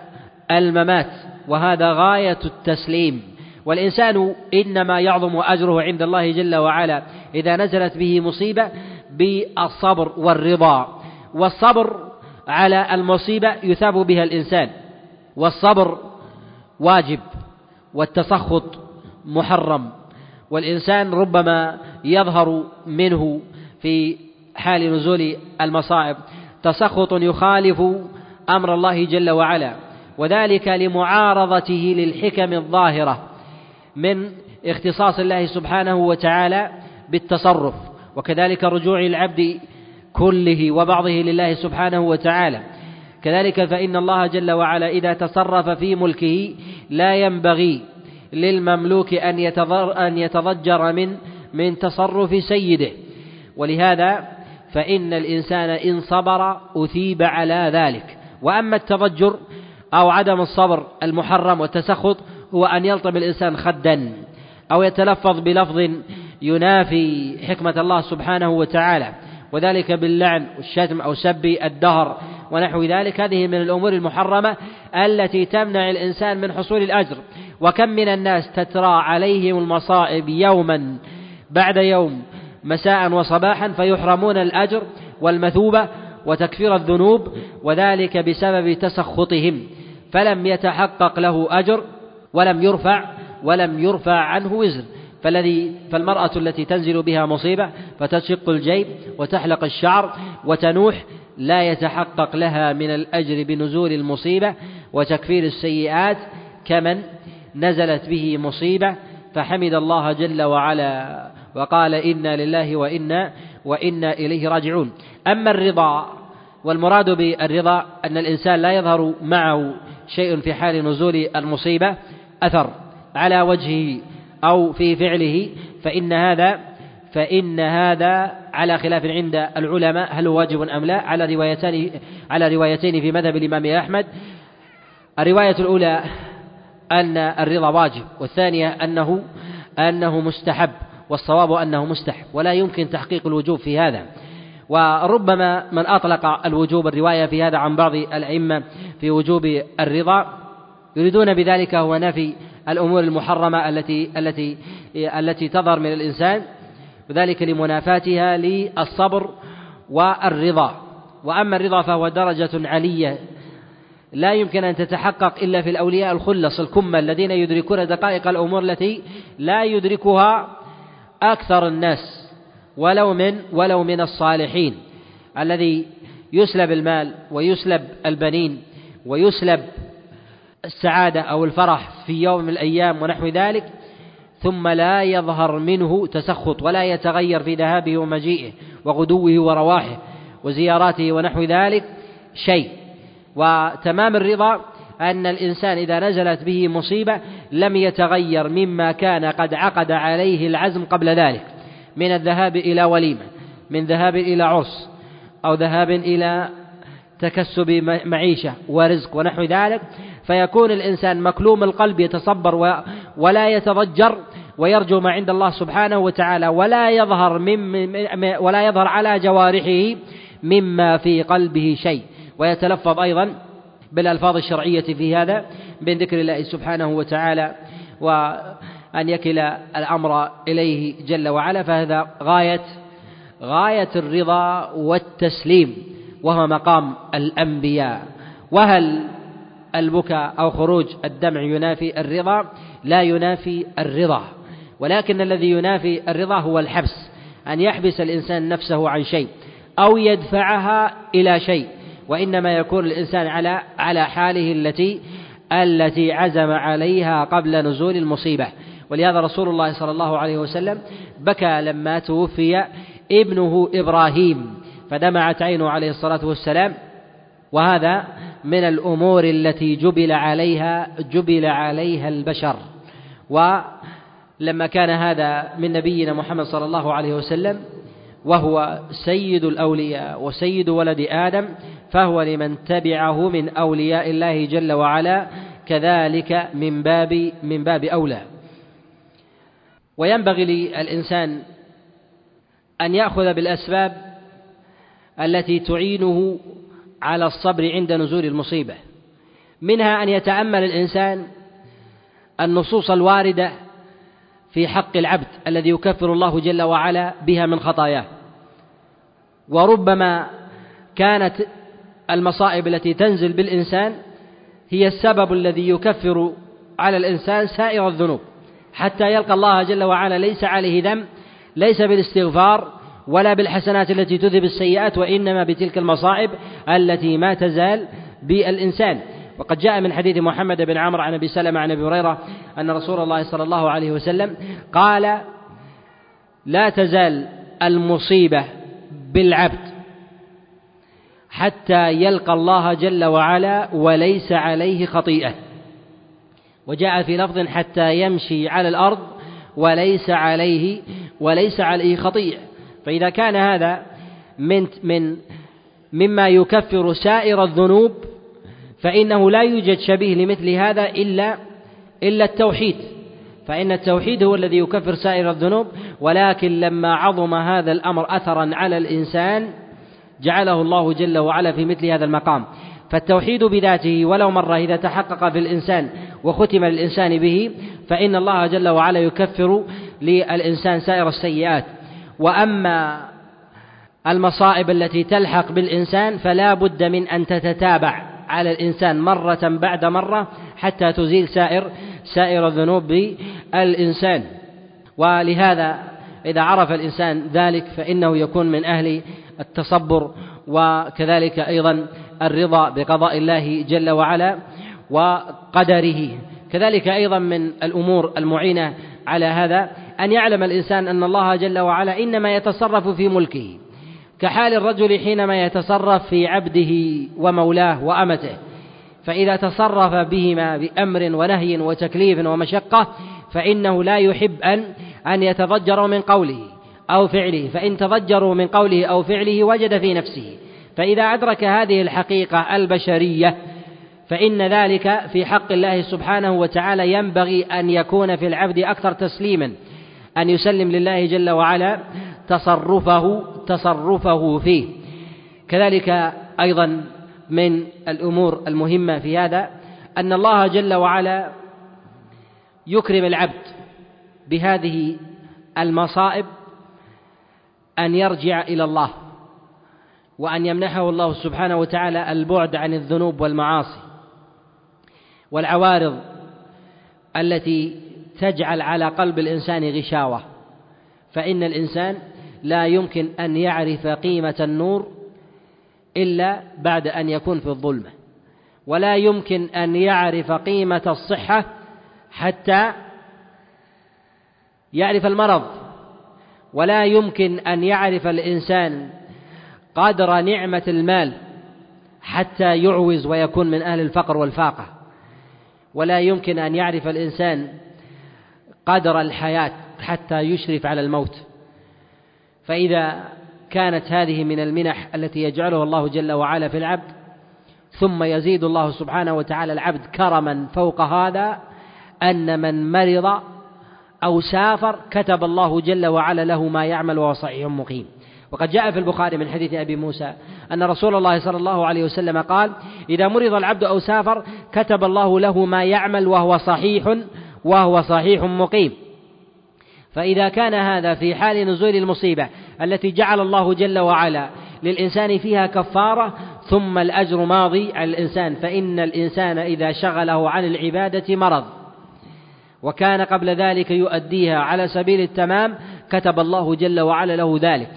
الممات. وهذا غاية التسليم. والإنسان إنما يعظم أجره عند الله جل وعلا إذا نزلت به مصيبة بالصبر والرضا. والصبر على المصيبة يثاب بها الإنسان. والصبر واجب والتسخط محرم. والإنسان ربما يظهر منه في حال نزول المصائب. تسخط يخالف أمر الله جل وعلا. وذلك لمعارضته للحكم الظاهرة. من اختصاص الله سبحانه وتعالى بالتصرف وكذلك رجوع العبد كله وبعضه لله سبحانه وتعالى. كذلك فإن الله جل وعلا إذا تصرف في ملكه لا ينبغي للمملوك أن أن يتضجر من من تصرف سيده. ولهذا فإن الإنسان إن صبر أثيب على ذلك. وأما التضجر أو عدم الصبر المحرم والتسخط هو أن يلطم الإنسان خدا أو يتلفظ بلفظ ينافي حكمة الله سبحانه وتعالى وذلك باللعن والشتم أو سب الدهر ونحو ذلك. هذه من الأمور المحرمة التي تمنع الإنسان من حصول الأجر. وكم من الناس تترى عليهم المصائب يوما بعد يوم مساء وصباحا فيحرمون الأجر والمثوبة وتكفير الذنوب وذلك بسبب تسخطهم. فلم يتحقق له أجر ولم يرفع ولم يرفع عنه وزر فالذي فالمرأة التي تنزل بها مصيبة فتشق الجيب وتحلق الشعر وتنوح لا يتحقق لها من الأجر بنزول المصيبة وتكفير السيئات كمن نزلت به مصيبة. فحمد الله جل وعلا وقال إنا لله وإنا وإنا إليه راجعون. أما الرضا والمراد بالرضا أن الإنسان لا يظهر معه شيء في حال نزول المصيبة أثر على وجهه أو في فعله فإن هذا فإن هذا على خلاف عند العلماء هل هو واجب أم لا؟ على روايتان على روايتين في مذهب الإمام أحمد. الرواية الأولى أن الرضا واجب والثانية أنه أنه مستحب والصواب أنه مستحب ولا يمكن تحقيق الوجوب في هذا. وربما من أطلق الوجوب الرواية في هذا عن بعض الأئمة في وجوب الرضا يريدون بذلك هو نفي الأمور المحرمة التي التي التي تظهر من الإنسان وذلك لمنافاتها للصبر والرضا. وأما الرضا فهو درجة علية. لا يمكن أن تتحقق إلا في الأولياء الخلص الكمة الذين يدركون دقائق الأمور التي لا يدركها أكثر الناس ولو من ولو من الصالحين. الذي يسلب المال ويسلب البنين ويسلب السعادة أو الفرح في يوم من الأيام ونحو ذلك ثم لا يظهر منه تسخط ولا يتغير في ذهابه ومجيئه وغدوه ورواحه وزياراته ونحو ذلك شيء. وتمام الرضا أن الإنسان إذا نزلت به مصيبة لم يتغير مما كان قد عقد عليه العزم قبل ذلك من الذهاب إلى وليمة من ذهاب إلى عرس أو ذهاب إلى تكسب معيشة ورزق ونحو ذلك. فيكون الإنسان مكلوم القلب يتصبر ولا يتضجر ويرجو ما عند الله سبحانه وتعالى ولا يظهر من ولا يظهر على جوارحه مما في قلبه شيء. ويتلفظ أيضا بالألفاظ الشرعية في هذا من ذكر الله سبحانه وتعالى وأن يكل الأمر إليه جل وعلا فهذا غاية غاية الرضا والتسليم وهو مقام الأنبياء. وهل البكاء أو خروج الدمع ينافي الرضا لا ينافي الرضا. ولكن الذي ينافي الرضا هو الحبس أن يحبس الإنسان نفسه عن شيء أو يدفعها إلى شيء. وإنما يكون الإنسان على على حاله التي التي عزم عليها قبل نزول المصيبة. ولهذا رسول الله صلى الله عليه وسلم بكى لما توفي ابنه إبراهيم فدمعت عينه عليه الصلاة والسلام. وهذا من الأمور التي جبل عليها جبل عليها البشر. ولما كان هذا من نبينا محمد صلى الله عليه وسلم وهو سيد الأولياء وسيد ولد آدم فهو لمن تبعه من أولياء الله جل وعلا كذلك من باب من باب أولى. وينبغي للإنسان أن يأخذ بالأسباب التي تعينه على الصبر عند نزول المصيبة. منها أن يتأمل الإنسان النصوص الواردة في حق العبد الذي يكفر الله جل وعلا بها من خطاياه. وربما كانت المصائب التي تنزل بالإنسان هي السبب الذي يكفر على الإنسان سائر الذنوب. حتى يلقى الله جل وعلا ليس عليه ذنب ليس بالاستغفار ولا بالحسنات التي تذهب السيئات وإنما بتلك المصائب التي ما تزال بالإنسان. وقد جاء من حديث محمد بن عمرو عن أبي سلمة عن أبي هريرة أن رسول الله صلى الله عليه وسلم قال لا تزال المصيبة بالعبد حتى يلقى الله جل وعلا وليس عليه خطيئة. وجاء في لفظ حتى يمشي على الأرض وليس عليه وليس عليه خطيئة. فإذا كان هذا من من مما يكفر سائر الذنوب فإنه لا يوجد شبيه لمثل هذا إلا إلا التوحيد. فإن التوحيد هو الذي يكفر سائر الذنوب ولكن لما عظم هذا الأمر أثرا على الإنسان جعله الله جل وعلا في مثل هذا المقام. فالتوحيد بذاته ولو مرة إذا تحقق في الإنسان وختم للإنسان به فإن الله جل وعلا يكفر للإنسان سائر السيئات. وأما المصائب التي تلحق بالإنسان فلا بد من أن تتتابع على الإنسان مرة بعد مرة حتى تزيل سائر سائر الذنوب بالإنسان. ولهذا إذا عرف الإنسان ذلك فإنه يكون من أهل التصبر وكذلك أيضا الرضا بقضاء الله جل وعلا وقدره. كذلك أيضا من الأمور المعينة على هذا أن يعلم الإنسان أن الله جل وعلا إنما يتصرف في ملكه كحال الرجل حينما يتصرف في عبده ومولاه وأمته فإذا تصرف بهما بأمر ونهي وتكليف ومشقة فإنه لا يحب أن أن يتضجروا من قوله أو فعله فإن تضجروا من قوله أو فعله وجد في نفسه. فإذا أدرك هذه الحقيقة البشرية فإن ذلك في حق الله سبحانه وتعالى ينبغي أن يكون في العبد أكثر تسليما. أن يسلم لله جل وعلا تصرفه تصرفه فيه. كذلك أيضا من الأمور المهمة في هذا أن الله جل وعلا يكرم العبد بهذه المصائب أن يرجع إلى الله وأن يمنحه الله سبحانه وتعالى البعد عن الذنوب والمعاصي والعوارض التي تجعل على قلب الإنسان غشاوة. فإن الإنسان لا يمكن أن يعرف قيمة النور إلا بعد أن يكون في الظلمة. ولا يمكن أن يعرف قيمة الصحة حتى يعرف المرض. ولا يمكن أن يعرف الإنسان قدر نعمة المال حتى يعوز ويكون من أهل الفقر والفاقة. ولا يمكن أن يعرف الإنسان قدر الحياة حتى يشرف على الموت. فإذا كانت هذه من المنح التي يجعلها الله جل وعلا في العبد ثم يزيد الله سبحانه وتعالى العبد كرما فوق هذا أن من مرض أو سافر كتب الله جل وعلا له ما يعمل وهو صحيح مقيم. وقد جاء في البخاري من حديث أبي موسى أن رسول الله صلى الله عليه وسلم قال إذا مرض العبد أو سافر كتب الله له ما يعمل وهو صحيح وهو صحيح مقيم. فإذا كان هذا في حال نزول المصيبة التي جعل الله جل وعلا للإنسان فيها كفارة ثم الأجر ماضي على الإنسان فإن الإنسان إذا شغله عن العبادة مرض. وكان قبل ذلك يؤديها على سبيل التمام كتب الله جل وعلا له ذلك.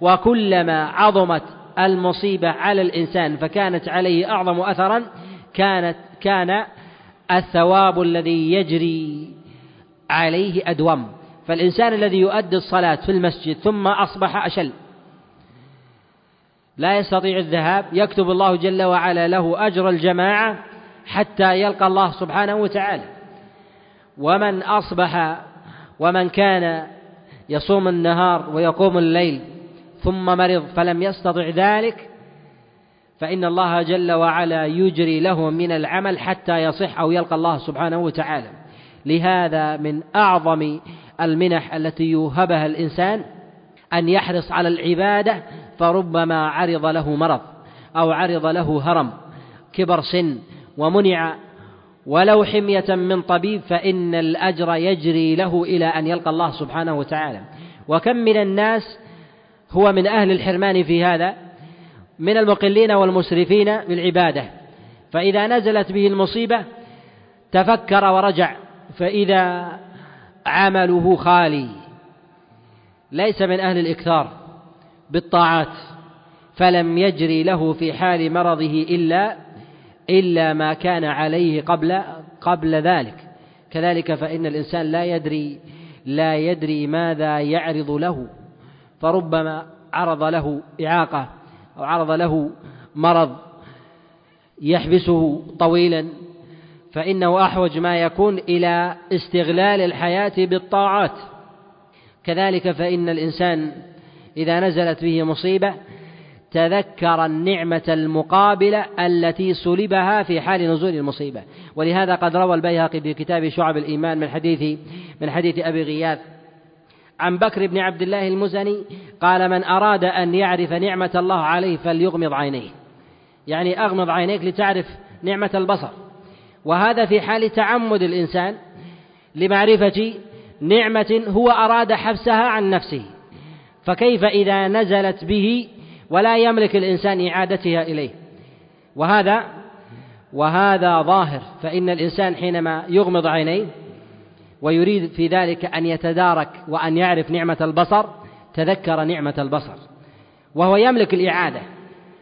وكلما عظمت المصيبة على الإنسان فكانت عليه أعظم أثرا كانت كان الثواب الذي يجري عليه أدوم. فالإنسان الذي يؤدي الصلاة في المسجد ثم أصبح أشل لا يستطيع الذهاب يكتب الله جل وعلا له أجر الجماعة حتى يلقى الله سبحانه وتعالى. ومن أصبح ومن كان يصوم النهار ويقوم الليل ثم مرض فلم يستطع ذلك فإن الله جل وعلا يجري له من العمل حتى يصح أو يلقى الله سبحانه وتعالى. لهذا من أعظم المنح التي يوهبها الإنسان أن يحرص على العبادة فربما عرض له مرض أو عرض له هرم كبر سن ومنع ولو حمية من طبيب فإن الأجر يجري له إلى أن يلقى الله سبحانه وتعالى. وكم من الناس هو من أهل الحرمان في هذا؟ من المقلين والمسرفين بالعبادة فإذا نزلت به المصيبة تفكر ورجع فإذا عمله خالي. ليس من أهل الإكثار بالطاعات فلم يجري له في حال مرضه إلا إلا ما كان عليه قبل قبل ذلك. كذلك فإن الإنسان لا يدري لا يدري ماذا يعرض له فربما عرض له إعاقة. أو عرض له مرض يحبسه طويلا فإنه أحوج ما يكون إلى استغلال الحياة بالطاعات. كذلك فإن الإنسان إذا نزلت به مصيبة تذكر النعمة المقابلة التي سلبها في حال نزول المصيبة. ولهذا قد روى البيهقي في كتاب شعب الإيمان من حديث من حديث أبي غياث عن بكر بن عبد الله المزني قال من أراد أن يعرف نعمة الله عليه فليغمض عينيه. يعني أغمض عينيك لتعرف نعمة البصر. وهذا في حال تعمد الإنسان لمعرفة نعمة هو أراد حبسها عن نفسه. فكيف إذا نزلت به ولا يملك الإنسان إعادتها إليه؟ وهذا وهذا ظاهر. فإن الإنسان حينما يغمض عينيه ويريد في ذلك أن يتدارك وأن يعرف نعمة البصر تذكر نعمة البصر. وهو يملك الإعادة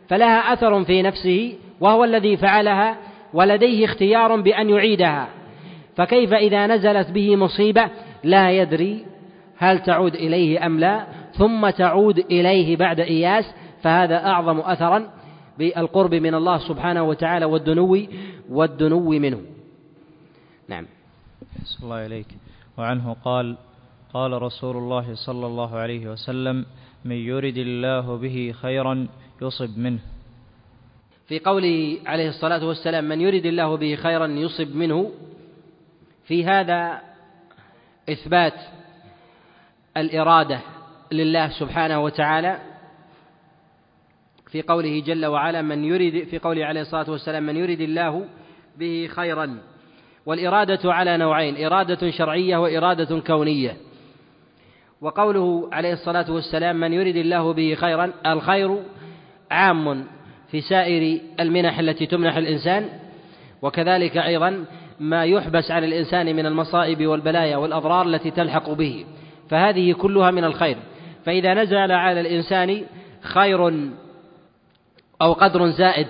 فلها أثر في نفسه وهو الذي فعلها ولديه اختيار بأن يعيدها. فكيف إذا نزلت به مصيبة لا يدري هل تعود إليه أم لا ثم تعود إليه بعد إياس فهذا أعظم أثرا بالقرب من الله سبحانه وتعالى والدنو والدنو منه. نعم. صلى الله عليك وعنه قال قال رسول الله صلى الله عليه وسلم من يرد الله به خيرا يصب منه. في قوله عليه الصلاة والسلام من يرد الله به خيرا يصب منه. في هذا إثبات الإرادة لله سبحانه وتعالى. في قوله جل وعلا من يريد في قوله عليه الصلاة والسلام من يريد الله به خيرا. والإرادة على نوعين إرادة شرعية وإرادة كونية. وقوله عليه الصلاة والسلام من يريد الله به خيرا الخير عام في سائر المنح التي تمنح الإنسان. وكذلك أيضا ما يحبس على الإنسان من المصائب والبلايا والأضرار التي تلحق به. فهذه كلها من الخير. فإذا نزل على الإنسان خير أو قدر زائد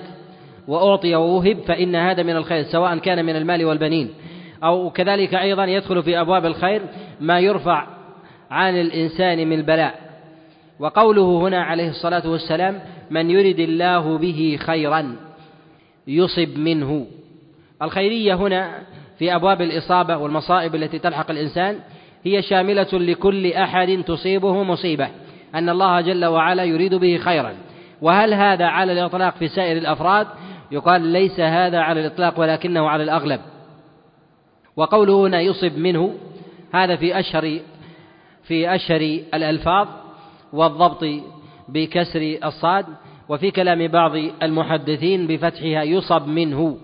وأعطي ووهب فإن هذا من الخير سواء كان من المال والبنين. أو كذلك أيضا يدخل في أبواب الخير ما يرفع عن الإنسان من البلاء. وقوله هنا عليه الصلاة والسلام من يرد الله به خيرا يصب منه. الخيرية هنا في أبواب الإصابة والمصائب التي تلحق الإنسان هي شاملة لكل أحد تصيبه مصيبة. أن الله جل وعلا يريد به خيرا. وهل هذا على الإطلاق في سائر الأفراد؟ يقال ليس هذا على الإطلاق ولكنه على الأغلب. وقوله هنا يصب منه هذا في أشهر في أشهر الألفاظ والضبط بكسر الصاد وفي كلام بعض المحدثين بفتحها يصب منه.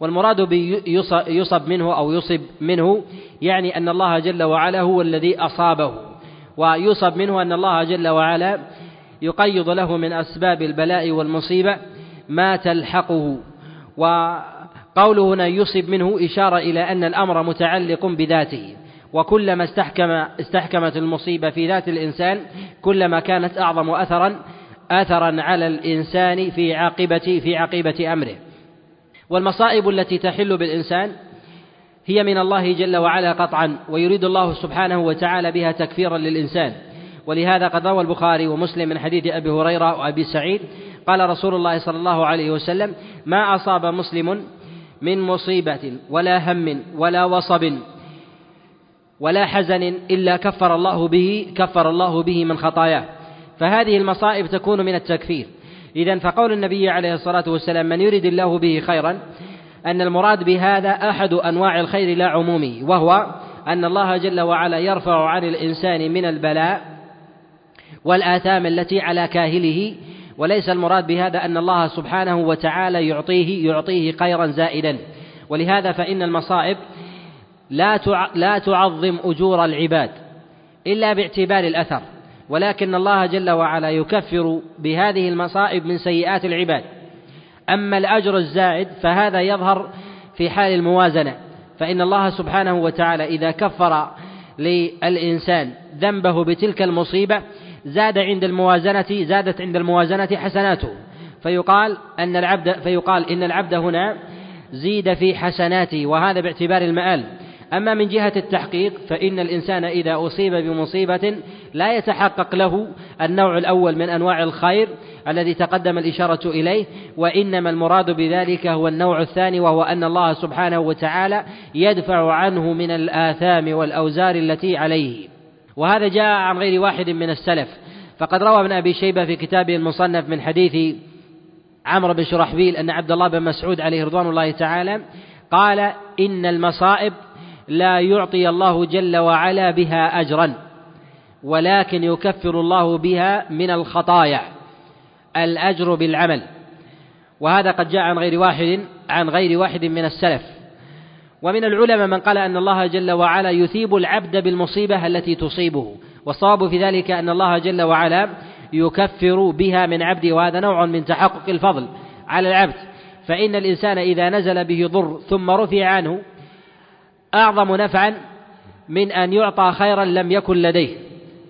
والمراد بيصب منه أو يصب منه يعني أن الله جل وعلا هو الذي أصابه. ويصب منه أن الله جل وعلا يقيض له من أسباب البلاء والمصيبة ما تلحقه. وقوله هنا يصب منه إشارة إلى أن الأمر متعلق بذاته. وكلما استحكم استحكمت المصيبة في ذات الإنسان كلما كانت أعظم أثرا أثرا على الإنسان في عاقبة في عاقبة أمره. والمصائب التي تحل بالإنسان هي من الله جل وعلا قطعا ويريد الله سبحانه وتعالى بها تكفيرا للإنسان. ولهذا قد روى البخاري ومسلم من حديث أبي هريرة وأبي سعيد قال رسول الله صلى الله عليه وسلم ما أصاب مسلم من مصيبة ولا هم ولا وصب ولا حزن إلا كفر الله به كفر الله به من خطاياه. فهذه المصائب تكون من التكفير. إذا فقول النبي عليه الصلاة والسلام من يريد الله به خيرا أن المراد بهذا أحد أنواع الخير لا عمومه وهو أن الله جل وعلا يرفع عن الإنسان من البلاء والآثام التي على كاهله وليس المراد بهذا أن الله سبحانه وتعالى يعطيه يعطيه خيرا زائدا. ولهذا فإن المصائب لا لا تعظم أجور العباد إلا باعتبار الأثر. ولكن الله جل وعلا يكفر بهذه المصائب من سيئات العباد. أما الأجر الزائد فهذا يظهر في حال الموازنة. فإن الله سبحانه وتعالى إذا كفر للإنسان ذنبه بتلك المصيبة زاد عند الموازنة زادت عند الموازنة حسناته. فيقال أن العبد فيقال إن العبد هنا زيد في حسناته وهذا باعتبار المآل. أما من جهة التحقيق فإن الإنسان إذا أصيب بمصيبة لا يتحقق له النوع الأول من أنواع الخير الذي تقدم الإشارة إليه وإنما المراد بذلك هو النوع الثاني وهو أن الله سبحانه وتعالى يدفع عنه من الآثام والأوزار التي عليه. وهذا جاء عن غير واحد من السلف. فقد روى ابن أبي شيبة في كتابه المصنف من حديث عمرو بن شرحبيل أن عبد الله بن مسعود عليه رضوان الله تعالى قال إن المصائب لا يعطي الله جل وعلا بها أجرا ولكن يكفر الله بها من الخطايا الأجر بالعمل. وهذا قد جاء عن غير واحد عن غير واحد من السلف. ومن العلماء من قال أن الله جل وعلا يثيب العبد بالمصيبة التي تصيبه والصواب في ذلك أن الله جل وعلا يكفر بها من عبده وهذا نوع من تحقق الفضل على العبد. فإن الإنسان إذا نزل به ضر ثم رفع عنه أعظم نفعا من أن يعطى خيرا لم يكن لديه.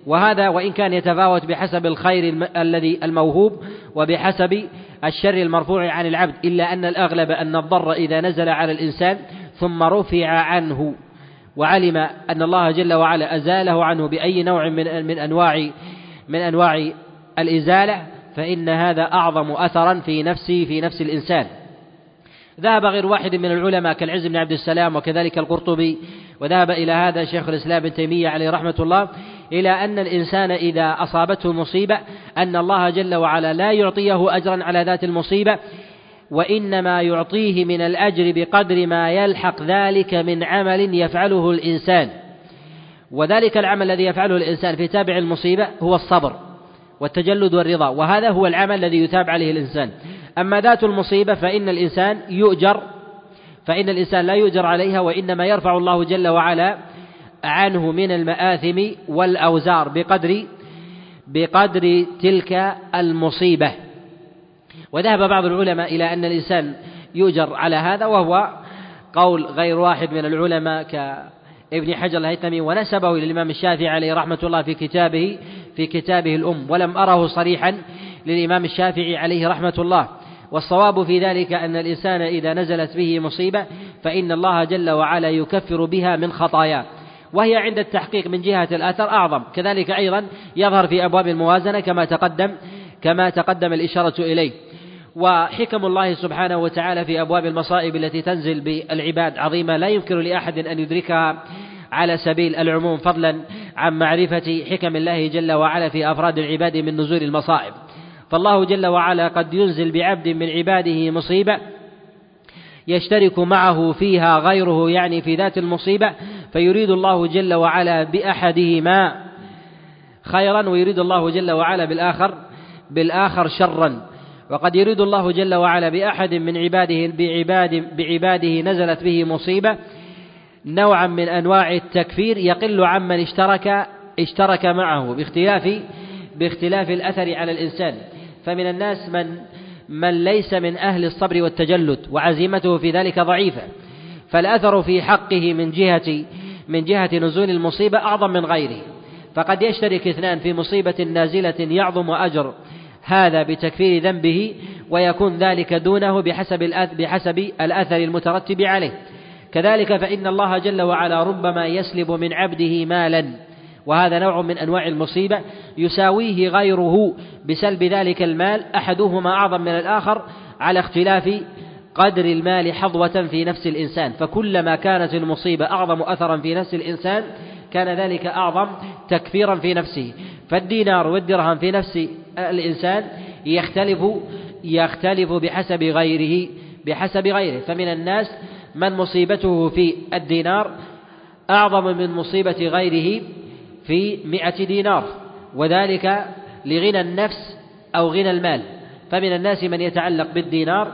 وهذا وإن كان يتفاوت بحسب الخير الذي الموهوب وبحسب الشر المرفوع عن العبد. إلا أن الأغلب أن الضر إذا نزل على الإنسان ثم رفع عنه وعلم أن الله جل وعلا أزاله عنه بأي نوع من من أنواع من أنواع الإزالة فإن هذا أعظم أثرا في نفسه في نفس الإنسان. ذهب غير واحد من العلماء كالعز بن عبد السلام وكذلك القرطبي وذهب إلى هذا شيخ الإسلام ابن تيمية عليه رحمة الله إلى أن الإنسان إذا أصابته مصيبة أن الله جل وعلا لا يعطيه أجرا على ذات المصيبة وإنما يعطيه من الأجر بقدر ما يلحق ذلك من عمل يفعله الإنسان. وذلك العمل الذي يفعله الإنسان في تابع المصيبة هو الصبر والتجلد والرضا وهذا هو العمل الذي يتاب عليه الإنسان. أما ذات المصيبة فإن الإنسان يؤجر فإن الإنسان لا يؤجر عليها وإنما يرفع الله جل وعلا عنه من المآثم والأوزار بقدر بقدر تلك المصيبة. وذهب بعض العلماء إلى أن الإنسان يؤجر على هذا وهو قول غير واحد من العلماء كابن حجر الهيثمي ونسبه إلى الإمام الشافعي عليه رحمة الله في كتابه في كتابه الأم ولم أره صريحا للإمام الشافعي عليه رحمة الله. والصواب في ذلك أن الإنسان إذا نزلت به مصيبة فإن الله جل وعلا يكفر بها من خطاياه. وهي عند التحقيق من جهة الأثر أعظم. كذلك أيضا يظهر في أبواب الموازنة كما تقدم كما تقدم الإشارة إليه. وحكم الله سبحانه وتعالى في أبواب المصائب التي تنزل بالعباد عظيمة. لا يمكن لأحد أن يدركها على سبيل العموم فضلا عن معرفة حكم الله جل وعلا في أفراد العباد من نزول المصائب. فالله جل وعلا قد ينزل بعبد من عباده مصيبة يشترك معه فيها غيره يعني في ذات المصيبة فيريد الله جل وعلا بأحدهما خيرا ويريد الله جل وعلا بالآخر بالآخر شرا. وقد يريد الله جل وعلا بأحد من عباده بعباد بعباده نزلت به مصيبة نوعا من أنواع التكفير يقل عمن اشترك اشترك معه باختلاف باختلاف الأثر على الإنسان. فمن الناس من من ليس من أهل الصبر والتجلد وعزيمته في ذلك ضعيفة. فالأثر في حقه من جهة من جهة نزول المصيبة أعظم من غيره. فقد يشترك اثنان في مصيبة نازلة يعظم أجر. هذا بتكفير ذنبه ويكون ذلك دونه بحسب بحسب الأثر المترتب عليه. كذلك فإن الله جل وعلا ربما يسلب من عبده مالا. وهذا نوع من أنواع المصيبة يساويه غيره بسلب ذلك المال أحدهما أعظم من الآخر على اختلاف قدر المال حظوة في نفس الإنسان. فكلما كانت المصيبة أعظم أثرا في نفس الإنسان كان ذلك أعظم تكفيرا في نفسه. فالدينار والدرهم في نفس الإنسان يختلف يختلف بحسب غيره بحسب غيره. فمن الناس من مصيبته في الدينار أعظم من مصيبة غيره في مئة دينار وذلك لغنى النفس أو غنى المال. فمن الناس من يتعلق بالدينار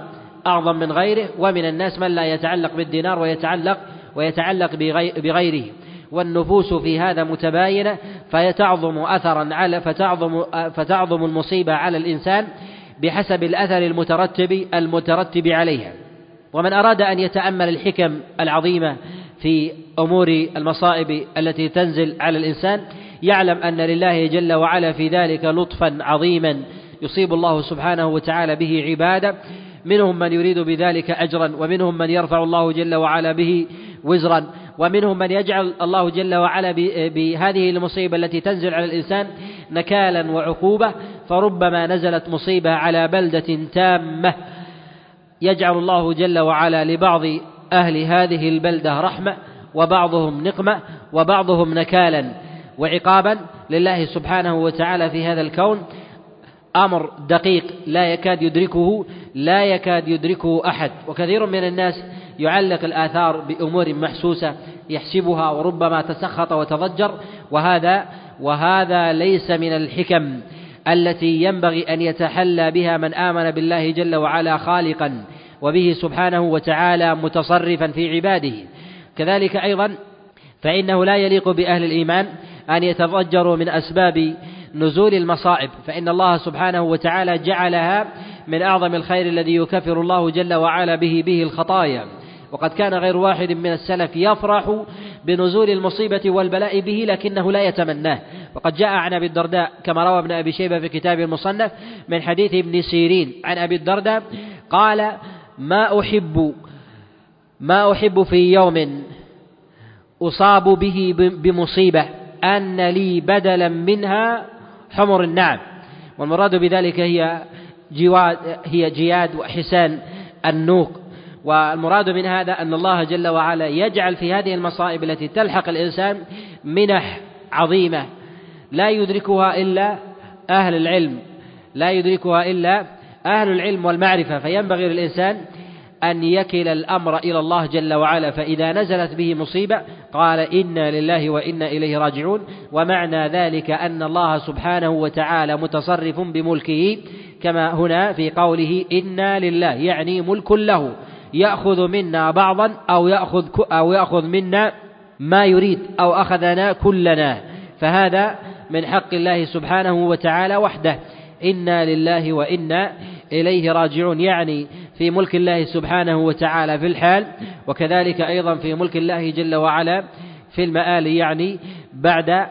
أعظم من غيره ومن الناس من لا يتعلق بالدينار ويتعلق ويتعلق بغيره. والنفوس في هذا متباينة فتعظم أثرا على فتعظم فتعظم المصيبة على الإنسان بحسب الأثر المترتب المترتب عليها. ومن أراد أن يتأمل الحكم العظيمة في أمور المصائب التي تنزل على الإنسان يعلم أن لله جل وعلا في ذلك لطفا عظيما يصيب الله سبحانه وتعالى به عبادة. منهم من يريد بذلك أجرا ومنهم من يرفع الله جل وعلا به وزرا. ومنهم من يجعل الله جل وعلا بهذه المصيبة التي تنزل على الإنسان نكالا وعقوبة فربما نزلت مصيبة على بلدة تامة. يجعل الله جل وعلا لبعض أهل هذه البلدة رحمة وبعضهم نقمة وبعضهم نكالا وعقابا. لله سبحانه وتعالى في هذا الكون أمر دقيق لا يكاد يدركه لا يكاد يدركه أحد. وكثير من الناس يعلق الآثار بأمور محسوسة يحسبها وربما تسخط وتضجر وهذا وهذا ليس من الحكم التي ينبغي أن يتحلى بها من آمن بالله جل وعلا خالقا وبه سبحانه وتعالى متصرفا في عباده. كذلك أيضا فإنه لا يليق بأهل الإيمان أن يتضجروا من أسباب نزول المصائب فإن الله سبحانه وتعالى جعلها من أعظم الخير الذي يكفر الله جل وعلا به به الخطايا. وقد كان غير واحد من السلف يفرح بنزول المصيبة والبلاء به لكنه لا يتمناه. وقد جاء عن أبي الدرداء كما روى ابن أبي شيبة في كتاب المصنف من حديث ابن سيرين عن أبي الدرداء قال ما أحب ما أحب في يوم أصاب به بمصيبة أن لي بدلا منها حمر النعم. والمراد بذلك هي جواد هي جياد وحسان النوق. والمراد من هذا أن الله جل وعلا يجعل في هذه المصائب التي تلحق الإنسان منح عظيمة. لا يدركها إلا أهل العلم. لا يدركها إلا أهل العلم والمعرفة. فينبغي للإنسان أن يكل الأمر إلى الله جل وعلا. فإذا نزلت به مصيبة قال إنا لله وإنا إليه راجعون. ومعنى ذلك أن الله سبحانه وتعالى متصرف بملكه كما هنا في قوله إنا لله يعني ملك له. يأخذ منا بعضا أو يأخذ أو يأخذ منا ما يريد أو أخذنا كلنا. فهذا من حق الله سبحانه وتعالى وحده. إنا لله وإنا إليه راجعون. يعني في ملك الله سبحانه وتعالى في الحال وكذلك أيضا في ملك الله جل وعلا في المآل يعني بعد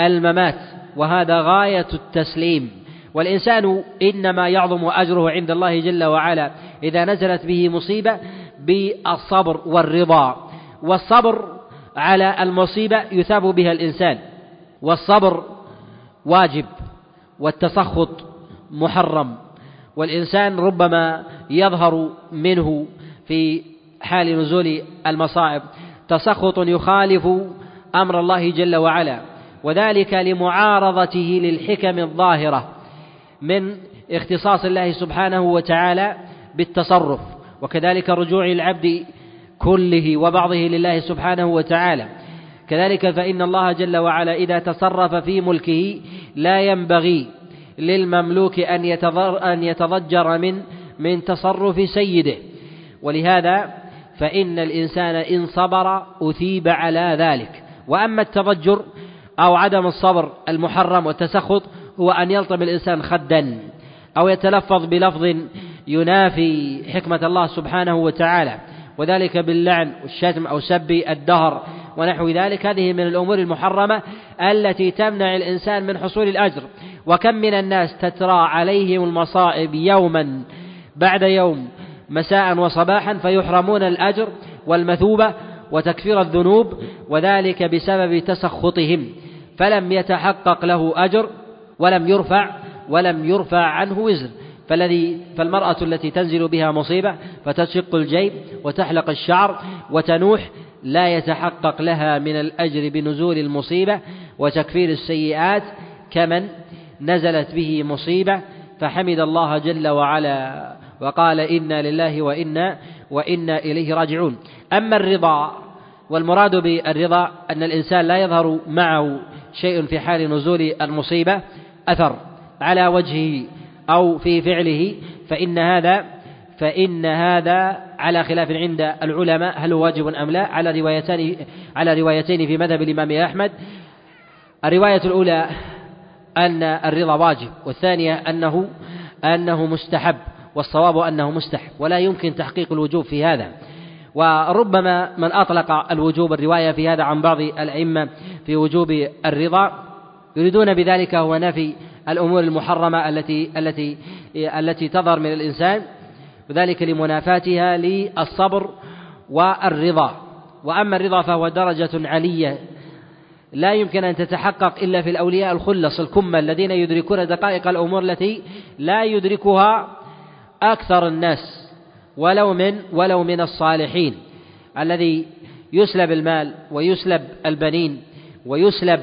الممات. وهذا غاية التسليم. والإنسان إنما يعظم أجره عند الله جل وعلا. إذا نزلت به مصيبة بالصبر والرضا. والصبر على المصيبة يثاب بها الإنسان. والصبر واجب والتسخط محرم. والإنسان ربما يظهر منه في حال نزول المصائب. تسخط يخالف أمر الله جل وعلا. وذلك لمعارضته للحكم الظاهرة من اختصاص الله سبحانه وتعالى بالتصرف وكذلك رجوع العبد كله وبعضه لله سبحانه وتعالى. كذلك فإن الله جل وعلا إذا تصرف في ملكه لا ينبغي للمملوك أن أن يتضجر من من تصرف سيده. ولهذا فإن الإنسان إن صبر أثيب على ذلك. وأما التضجر أو عدم الصبر المحرم والتسخط هو أن يلطم الإنسان خدا أو يتلفظ بلفظ ينافي حكمة الله سبحانه وتعالى وذلك باللعن والشتم أو سب الدهر ونحو ذلك. هذه من الأمور المحرمة التي تمنع الإنسان من حصول الأجر. وكم من الناس تترى عليهم المصائب يوما بعد يوم مساء وصباحا فيحرمون الأجر والمثوبة وتكفير الذنوب وذلك بسبب تسخطهم. فلم يتحقق له أجر ولم يرفع ولم يرفع عنه وزر. فالذي فالمرأة التي تنزل بها مصيبة فتشق الجيب وتحلق الشعر وتنوح لا يتحقق لها من الأجر بنزول المصيبة وتكفير السيئات كمن نزلت به مصيبة فحمد الله جل وعلا وقال إنا لله وإنا وإنا إليه راجعون. أما الرضا والمراد بالرضا أن الإنسان لا يظهر معه شيء في حال نزول المصيبة أثر على وجهه أو في فعله فإن هذا فإن هذا على خلاف عند العلماء هل هو واجب أم لا؟ على روايتين على روايتين في مذهب الإمام أحمد. الرواية الأولى أن الرضا واجب والثانية أنه أنه مستحب والصواب أنه مستحب ولا يمكن تحقيق الوجوب في هذا. وربما من أطلق الوجوب الرواية في هذا عن بعض الأئمة في وجوب الرضا يريدون بذلك هو نفي الأمور المحرمة التي التي التي تظهر من الإنسان وذلك لمنافاتها للصبر والرضا. وأما الرضا فهو درجة علية. لا يمكن أن تتحقق إلا في الأولياء الخلص الكمة الذين يدركون دقائق الأمور التي لا يدركها أكثر الناس ولو من ولو من الصالحين. الذي يسلب المال ويسلب البنين ويسلب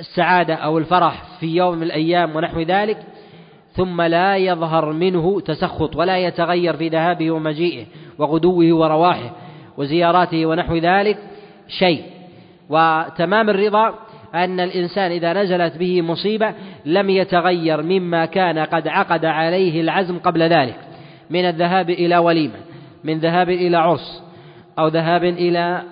السعادة أو الفرح في يوم من الأيام ونحو ذلك ثم لا يظهر منه تسخط ولا يتغير في ذهابه ومجيئه وغدوه ورواحه وزياراته ونحو ذلك شيء. وتمام الرضا أن الإنسان إذا نزلت به مصيبة لم يتغير مما كان قد عقد عليه العزم قبل ذلك من الذهاب إلى وليمة من ذهاب إلى عرس أو ذهاب إلى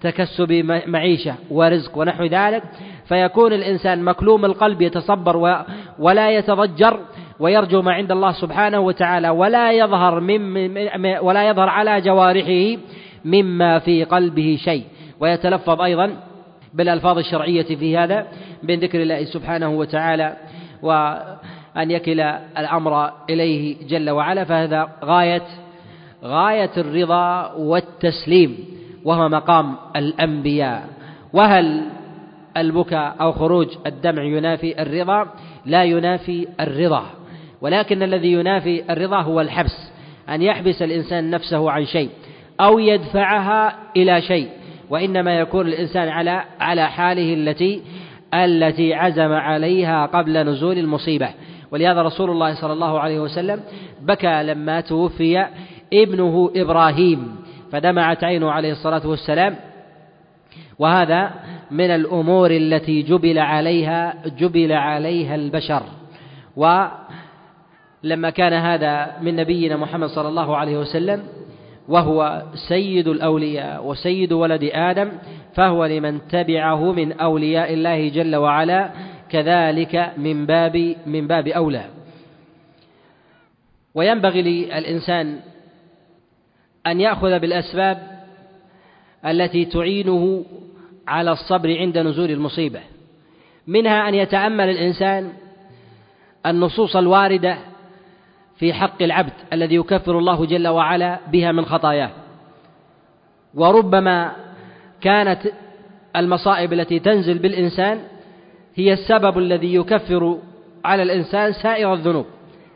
تكسب معيشة ورزق ونحو ذلك فيكون الإنسان مكلوم القلب يتصبر ولا يتضجر ويرجو ما عند الله سبحانه وتعالى ولا يظهر من ولا يظهر على جوارحه مما في قلبه شيء. ويتلفظ أيضا بالألفاظ الشرعية في هذا من ذكر الله سبحانه وتعالى وأن يكل الأمر إليه جل وعلا فهذا غاية غاية الرضا والتسليم. وهو مقام الأنبياء. وهل البكاء أو خروج الدمع ينافي الرضا؟ لا ينافي الرضا. ولكن الذي ينافي الرضا هو الحبس أن يحبس الإنسان نفسه عن شيء أو يدفعها إلى شيء. وإنما يكون الإنسان على على حاله التي التي عزم عليها قبل نزول المصيبة. ولهذا رسول الله صلى الله عليه وسلم بكى لما توفي ابنه إبراهيم. فدمعت عينه عليه الصلاة والسلام. وهذا من الأمور التي جبل عليها جبل عليها البشر. ولما كان هذا من نبينا محمد صلى الله عليه وسلم وهو سيد الأولياء وسيد ولد آدم فهو لمن تبعه من أولياء الله جل وعلا كذلك من باب من باب أولى. وينبغي للإنسان أن يأخذ بالأسباب التي تعينه على الصبر عند نزول المصيبة منها أن يتأمل الإنسان النصوص الواردة في حق العبد الذي يكفر الله جل وعلا بها من خطاياه. وربما كانت المصائب التي تنزل بالإنسان هي السبب الذي يكفر على الإنسان سائر الذنوب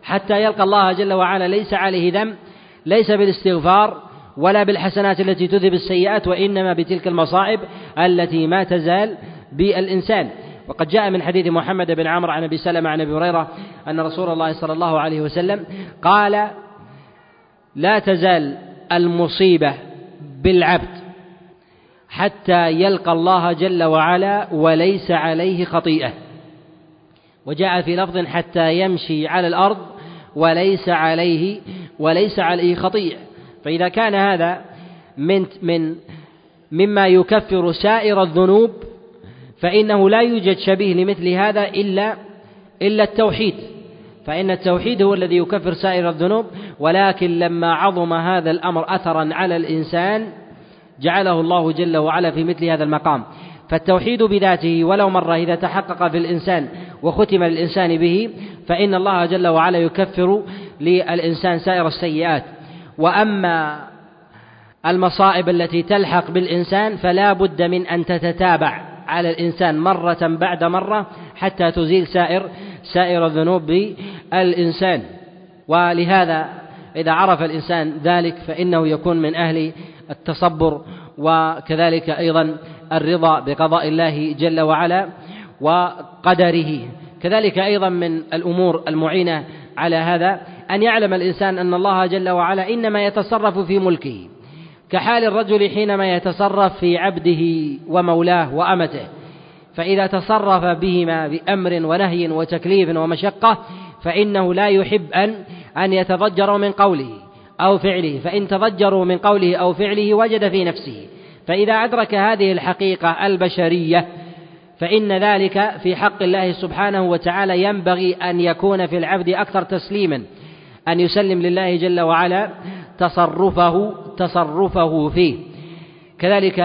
حتى يلقى الله جل وعلا ليس عليه ذنب ليس بالاستغفار ولا بالحسنات التي تذهب السيئات وإنما بتلك المصائب التي ما تزال بالإنسان. وقد جاء من حديث محمد بن عمرو عن أبي سلمة عن أبي هريرة أن رسول الله صلى الله عليه وسلم قال لا تزال المصيبة بالعبد حتى يلقى الله جل وعلا وليس عليه خطيئة وجاء في لفظ حتى يمشي على الأرض وليس عليه وليس عليه خطيئة. فإذا كان هذا من من مما يكفر سائر الذنوب فإنه لا يوجد شبيه لمثل هذا إلا إلا التوحيد. فإن التوحيد هو الذي يكفر سائر الذنوب ولكن لما عظم هذا الأمر أثرا على الإنسان جعله الله جل وعلا في مثل هذا المقام. فالتوحيد بذاته ولو مرة إذا تحقق في الإنسان وختم للإنسان به فإن الله جل وعلا يكفر للإنسان سائر السيئات. وأما المصائب التي تلحق بالإنسان فلا بد من أن تتتابع على الإنسان مرة بعد مرة حتى تزيل سائر سائر الذنوب بالإنسان. ولهذا إذا عرف الإنسان ذلك فإنه يكون من أهل التصبر وكذلك أيضا الرضا بقضاء الله جل وعلا وقدره. كذلك أيضا من الأمور المعينة على هذا أن يعلم الإنسان أن الله جل وعلا إنما يتصرف في ملكه كحال الرجل حينما يتصرف في عبده ومولاه وأمته. فإذا تصرف بهما بأمر ونهي وتكليف ومشقة فإنه لا يحب أن أن يتضجروا من قوله أو فعله. فإن تضجروا من قوله أو فعله وجد في نفسه. فإذا أدرك هذه الحقيقة البشرية فإن ذلك في حق الله سبحانه وتعالى ينبغي أن يكون في العبد أكثر تسليما أن يسلم لله جل وعلا تصرفه تصرفه فيه. كذلك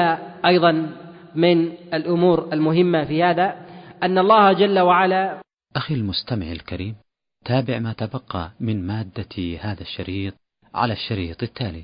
أيضا من الأمور المهمة في هذا أن الله جل وعلا أخي المستمع الكريم تابع ما تبقى من مادة هذا الشريط على الشريط التالي.